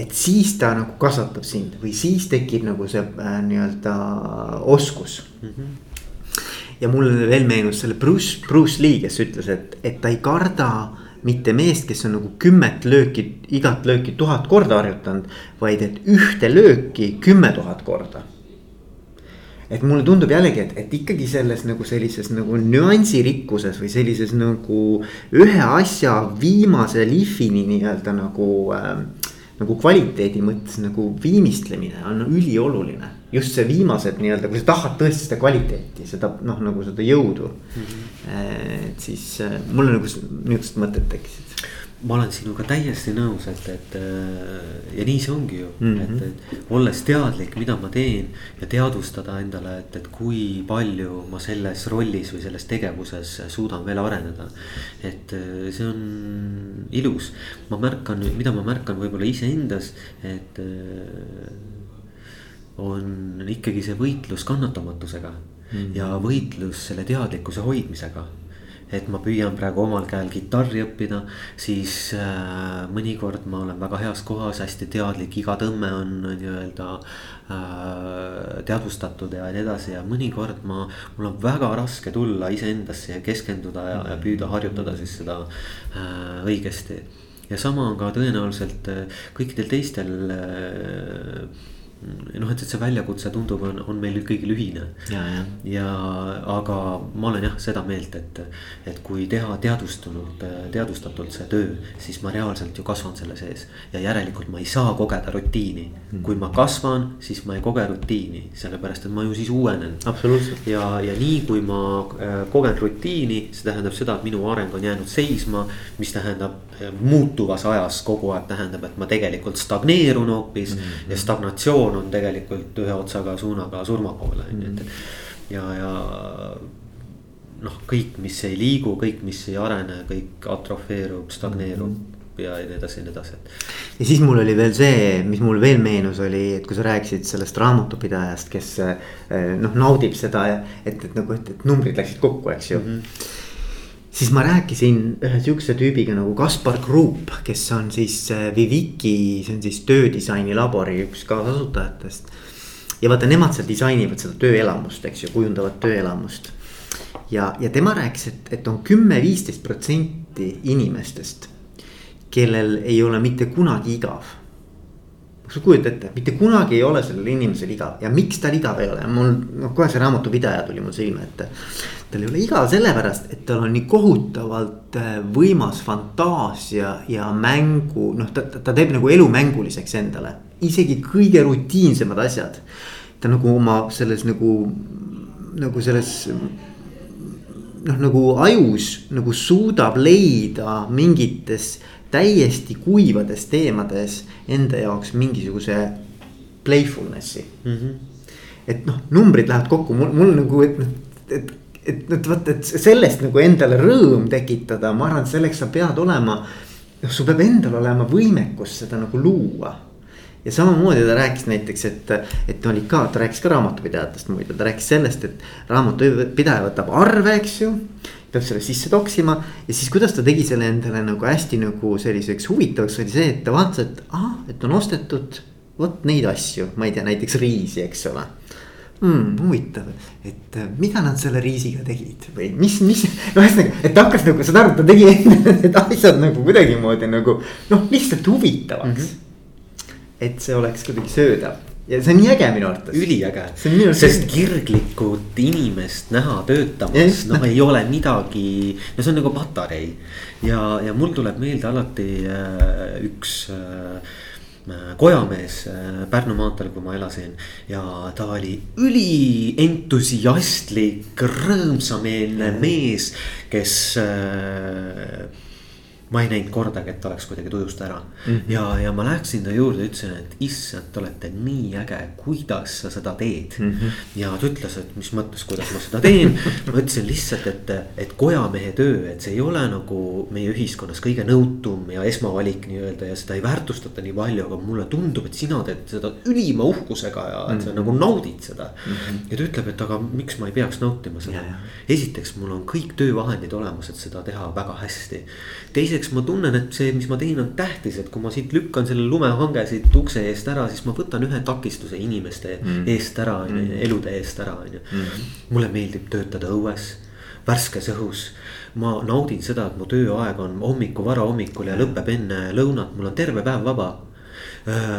et siis ta nagu kasvatab sind või siis tekib nagu see äh, nii-öelda oskus mm. -hmm. ja mulle veel meenus selle Bruce, Bruce Lee, kes ütles, et, et ta ei karda mitte meest, kes on nagu kümmet lööki, igat lööki tuhat korda harjutanud, vaid et ühte lööki kümme tuhat korda et mulle tundub jällegi, et, et ikkagi selles nagu sellises nagu nüansirikkuses või sellises nagu ühe asja viimase lihvini nii-öelda nagu äh, nagu kvaliteedi mõttes nagu viimistlemine on ülioluline. Just see viimased nii-öelda, kui sa tahad tõesti seda kvaliteeti, seda noh, nagu seda jõudu mm. -hmm. et siis äh, mulle nagu niisugused mõtted tekkisid ma olen sinuga täiesti nõus, et, et äh, ja nii see ongi ju mm, -hmm. et, et olles teadlik, mida ma teen ja teadvustada endale, et, et kui palju ma selles rollis või selles tegevuses suudan veel areneda. et äh, see on ilus, ma märkan, mida ma märkan võib-olla iseendas, et on ikkagi see võitlus kannatamatusega mm ja võitlus selle teadlikkuse hoidmisega. Et ma püüan praegu omal käel kitarri õppida, siis äh, mõnikord ma olen väga heas kohas, hästi teadlik, iga tõmme on nii-öelda äh, teadvustatud ja nii edasi. Ja mõnikord ma, mul on väga raske tulla iseendasse ja keskenduda ja, ja püüda harjutada siis seda äh, õigesti. ja sama on ka tõenäoliselt äh, kõikidel teistel äh, noh, et, et see väljakutse tundub, on, on meil kõigil ühine. ja, ja. ja aga ma olen jah seda meelt, et, et kui teha teadvustunult, teadvustatult see töö, siis ma reaalselt ju kasvan selle sees. ja järelikult ma ei saa kogeda rutiini mm.. kui ma kasvan, siis ma ei koge rutiini, sellepärast et ma ju siis uuenen. absoluutselt. ja, ja nii kui ma äh, kogen rutiini, see tähendab seda, et minu areng on jäänud seisma, mis tähendab äh, muutuvas ajas kogu aeg tähendab, et ma tegelikult stagneerun hoopis mm -hmm. ja stagnatsioon joon on tegelikult ühe otsaga suunaga surma poole on ju, et. ja, ja noh, kõik, mis ei liigu, kõik, mis ei arene, kõik atrofeerub, stagneerub mm. -hmm ja nii edasi ja nii edasi, et. ja siis mul oli veel see, mis mul veel meenus, oli, et kui sa rääkisid sellest raamatupidajast, kes eh, noh, naudib seda, et, et nagu, et, et numbrid läksid kokku, eks ju mm. -hmm siis ma rääkisin ühe sihukese tüübiga nagu Kaspar Kruup, kes on siis äh, Viviki, see on siis töödisaini labori üks kaasasutajatest. ja vaata, nemad seal disainivad seda tööelamust, eks ju, kujundavad tööelamust. ja, ja tema rääkis, et, et on kümme, viisteist protsenti inimestest, kellel ei ole mitte kunagi igav sa kujutad ette, mitte kunagi ei ole sellel inimesel igav ja miks tal igav ei ole, mul noh, kohe see raamatupidaja tuli mul silme ette. tal ei ole igav sellepärast, et tal on nii kohutavalt äh, võimas fantaasia ja mängu, noh, ta, ta teeb nagu elu mänguliseks endale, isegi kõige rutiinsemad asjad. ta nagu oma selles nagu, nagu selles noh, nagu ajus nagu suudab leida mingites täiesti kuivades teemades enda jaoks mingisuguse playfulness'i mm. -hmm. et noh, numbrid lähevad kokku, mul, mul nagu, et, et, et, et vot, et sellest nagu endale rõõm tekitada, ma arvan, et selleks sa pead olema. noh, sul peab endal olema võimekus seda nagu luua. ja samamoodi ta rääkis näiteks, et, et oli ka, ta rääkis ka raamatupidajatest muide, ta rääkis sellest, et raamatupidaja võtab arve, eks ju peab selle sisse toksima ja siis, kuidas ta tegi selle endale nagu hästi nagu selliseks huvitavaks oli see, et ta vaatas, et ahah, et on ostetud vot neid asju, ma ei tea, näiteks riisi, eks ole hmm,. huvitav, et äh, mida nad selle riisiga tegid või mis, mis, ühesõnaga, et ta hakkas nagu, saad aru, ta tegi endale need asjad nagu kuidagimoodi nagu noh, lihtsalt huvitavaks mm. -hmm. et see oleks kuidagi söödav ja see on nii äge minu arvates. üliäge, sest kirglikut inimest näha töötamas, noh ei ole midagi, no see on nagu patarei. ja, ja mul tuleb meelde alati äh, üks äh, kojamees äh, Pärnu maanteel, kui ma elasin ja ta oli ülientusiastlik, rõõmsameelne mees, kes äh, ma ei näinud kordagi, et oleks kuidagi tujust ära mm. -hmm. ja, ja ma läksin ta juurde, ütlesin, et issand, te olete nii äge, kuidas sa seda teed mm. -hmm. ja ta ütles, et mis mõttes, kuidas ma seda teen ma ütlesin lihtsalt, et, et kojamehe töö, et see ei ole nagu meie ühiskonnas kõige nõutum ja esmavalik nii-öelda ja seda ei väärtustata nii palju, aga mulle tundub, et sina teed seda ülima uhkusega ja et sa mm -hmm. nagu naudid seda mm. -hmm. ja ta ütleb, et aga miks ma ei peaks nautima seda. esiteks, mul on kõik töövahendid olemas, et seda teha väga hästi. teiseks esiteks ma tunnen, et see, mis ma teen, on tähtis, et kui ma siit lükkan selle lumehange siit ukse eest ära, siis ma võtan ühe takistuse inimeste mm. eest ära, on ju, Mm. elude eest ära, on ju. Mhm. mulle meeldib töötada õues, värskes õhus. ma naudin seda, et mu tööaeg on hommiku varahommikul ja lõpeb enne lõunat, mul on terve päev vaba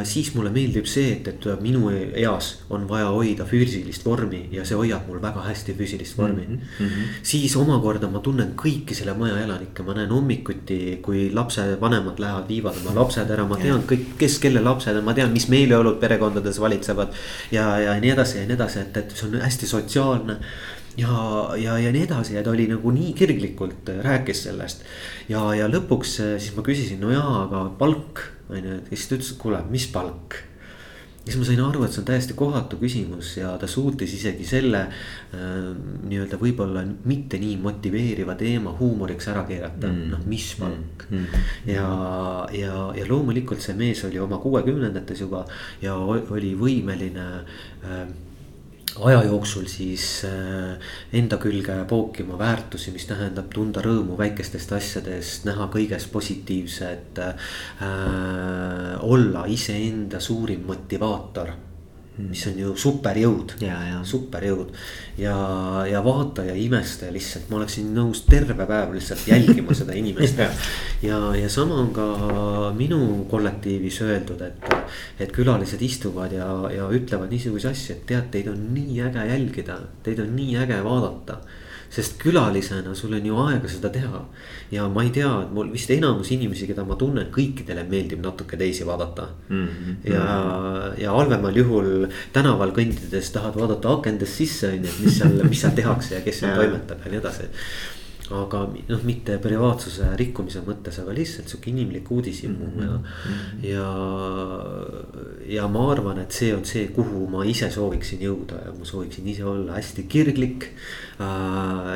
siis mulle meeldib see, et, et minu eas on vaja hoida füüsilist vormi ja see hoiab mul väga hästi füüsilist vormi mm. -hmm. siis omakorda ma tunnen kõiki selle maja elanikke, ma näen hommikuti, kui lapsevanemad lähevad, viivad oma lapsed ära, ma tean kõik, kes kelle lapsed on, ma tean, mis meeleolud perekondades valitsevad. ja, ja nii edasi ja nii edasi, et, et see on hästi sotsiaalne ja, ja, ja nii edasi ja ta oli nagu nii kirglikult rääkis sellest. ja, ja lõpuks siis ma küsisin, no jaa, aga palk on ju, ja siis ta ütles, et kuule, mis palk. siis ma sain aru, et see on täiesti kohatu küsimus ja ta suutis isegi selle äh, nii-öelda võib-olla mitte nii motiveeriva teema huumoriks ära keerata mm., noh, mis palk mm. -hmm. ja, ja, ja loomulikult see mees oli oma kuuekümnendates juba ja oli võimeline äh, aja jooksul siis äh, enda külge pookima väärtusi, mis tähendab tunda rõõmu väikestest asjadest, näha kõiges positiivset äh,. olla iseenda suurim motivaator mis on ju superjõud, superjõud. Ja, ja vaata ja imesta ja lihtsalt ma oleksin nõus terve päev lihtsalt jälgima seda inimest ja, ja sama on ka minu kollektiivis öeldud, et, et külalised istuvad ja, ja ütlevad niisuguseid asju, et tead, teid on nii äge jälgida, teid on nii äge vaadata sest külalisena sul on ju aega seda teha. ja ma ei tea, et mul vist enamus inimesi, keda ma tunnen, kõikidele meeldib natuke teisi vaadata mm. -hmm. ja, ja halvemal juhul tänaval kõndides tahad vaadata akendest sisse on ju, et mis seal, mis seal tehakse ja kes seal toimetab ja nii edasi aga noh, mitte privaatsuse rikkumise mõttes, aga lihtsalt sihuke inimlik uudishimu mm -hmm. ja ja, ja ma arvan, et see on see, kuhu ma ise sooviksin jõuda ja ma sooviksin ise olla hästi kirglik.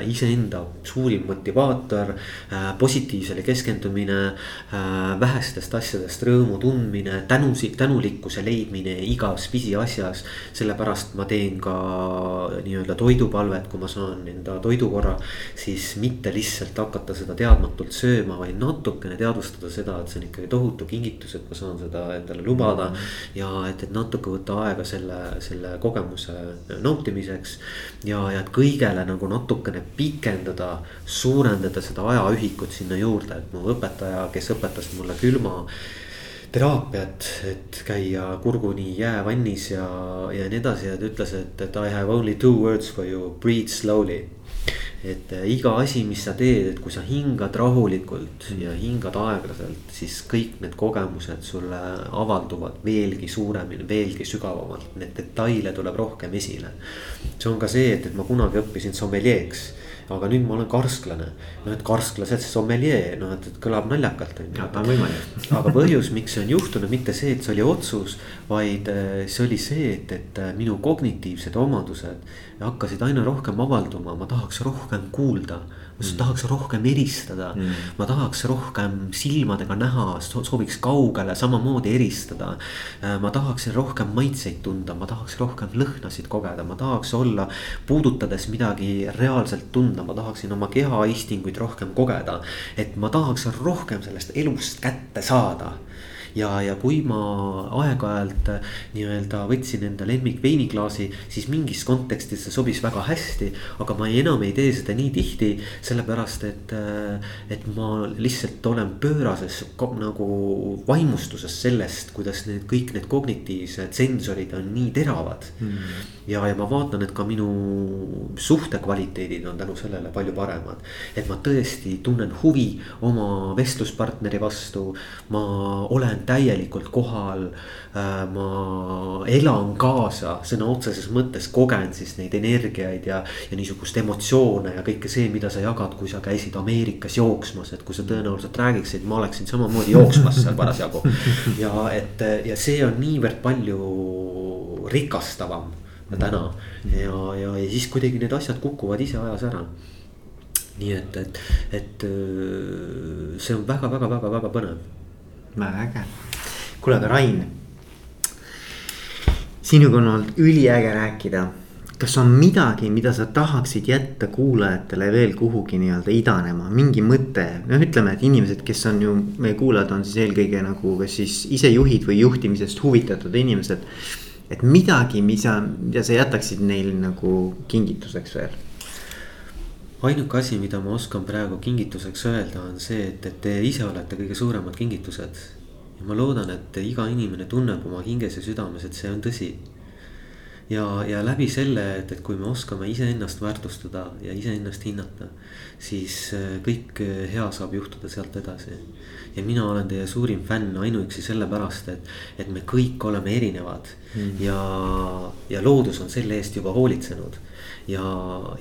Iseenda suurim motivaator äh,, positiivsele keskendumine äh,, vähestest asjadest rõõmu tundmine, tänusid, tänulikkuse leidmine igas pisiasjas. sellepärast ma teen ka nii-öelda toidupalvet, kui ma saan enda toidukorra, siis mitte lihtsalt hakata seda teadmatult sööma, vaid natukene teadvustada seda, et see on ikkagi tohutu kingitus, et ma saan seda endale lubada ja et, et natuke võtta aega selle, selle kogemuse nautimiseks. ja, ja kõigele nagu natukene pikendada, suurendada seda ajaühikut sinna juurde, et mu õpetaja, kes õpetas mulle külma teraapiat, et käia kurguni jäävannis ja, ja nii edasi ja ta ütles, et I have only two words for you, breathe slowly et äh, iga asi, mis sa teed, et kui sa hingad rahulikult ja hingad aeglaselt, siis kõik need kogemused sulle avalduvad veelgi suuremini, veelgi sügavamalt, neid detaile tuleb rohkem esile. see on ka see, et, et ma kunagi õppisin sommeljeeks aga nüüd ma olen karsklane. noh, et karsklased, sommeljee, noh, et, et kõlab naljakalt on ju. võimalik. aga põhjus, miks see on juhtunud, mitte see, et see oli otsus, vaid äh, see oli see, et, et äh, minu kognitiivsed omadused hakkasid aina rohkem avalduma, ma tahaks rohkem kuulda ma mm. tahaks rohkem eristada mm., ma tahaks rohkem silmadega näha, sooviks kaugele samamoodi eristada. Äh, ma tahaksin rohkem maitseid tunda, ma tahaks rohkem lõhnasid kogeda, ma tahaks olla, puudutades midagi reaalselt tunda, ma tahaksin oma kehaistinguid rohkem kogeda. et ma tahaks rohkem sellest elust kätte saada ja, ja kui ma aeg-ajalt äh, nii-öelda võtsin enda lemmik veiniklaasi, siis mingis kontekstis see sobis väga hästi. aga ma enam ei tee seda nii tihti, sellepärast et, äh, et ma lihtsalt olen pöörases nagu vaimustuses sellest, kuidas need kõik need kognitiivsed sensorid on nii teravad mm.. ja, ja ma vaatan, et ka minu suhtekvaliteedid on tänu sellele palju paremad. et ma tõesti tunnen huvi oma vestluspartneri vastu, ma olen täielikult kohal. Äh, ma elan kaasa sõna otseses mõttes, kogen siis neid energiaid ja, ja niisugust emotsioone ja kõike see, mida sa jagad, kui sa käisid Ameerikas jooksmas, et kui sa tõenäoliselt räägiksid, ma oleksin samamoodi jooksmas seal parasjagu. ja et ja see on niivõrd palju rikastavam täna ja, ja, ja siis kuidagi need asjad kukuvad ise ajas ära nii et, et, et see on väga-väga-väga-väga põnev väga äge. kuule, aga Rain. sinuga on olnud üliäge rääkida. kas on midagi, mida sa tahaksid jätta kuulajatele veel kuhugi nii-öelda idanema, mingi mõte, noh, ütleme, et inimesed, kes on ju, meie kuulajad on siis eelkõige nagu kas siis isejuhid või juhtimisest huvitatud inimesed. et midagi, mida, mida sa jätaksid neil nagu kingituseks veel? Ainuke asi, mida ma oskan praegu kingituseks öelda, on see, et, et te ise olete kõige suuremad kingitused. ja ma loodan, et iga inimene tunneb oma hinges ja südames, et see on tõsi ja, ja läbi selle, et, et kui me oskame iseennast väärtustada ja iseennast hinnata, siis äh, kõik äh, hea saab juhtuda sealt edasi. ja mina olen teie suurim fänn ainuüksi sellepärast, et, et me kõik oleme erinevad mm. ja, ja loodus on selle eest juba hoolitsenud ja,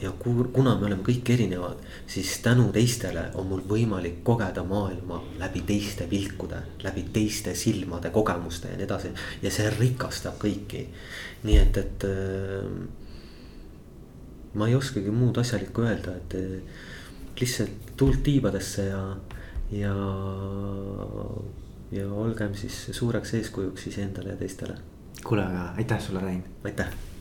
ja kuna me oleme kõik erinevad, siis tänu teistele on mul võimalik kogeda maailma läbi teiste pilkude, läbi teiste silmade, kogemuste ja nii edasi. ja see rikastab kõiki. nii et, et äh, ma ei oskagi muud asjalikku öelda, et äh, lihtsalt tuult tiibadesse ja, ja, ja olgem siis suureks eeskujuks iseendale ja teistele. kuule, aga aitäh sulle, Rein. aitäh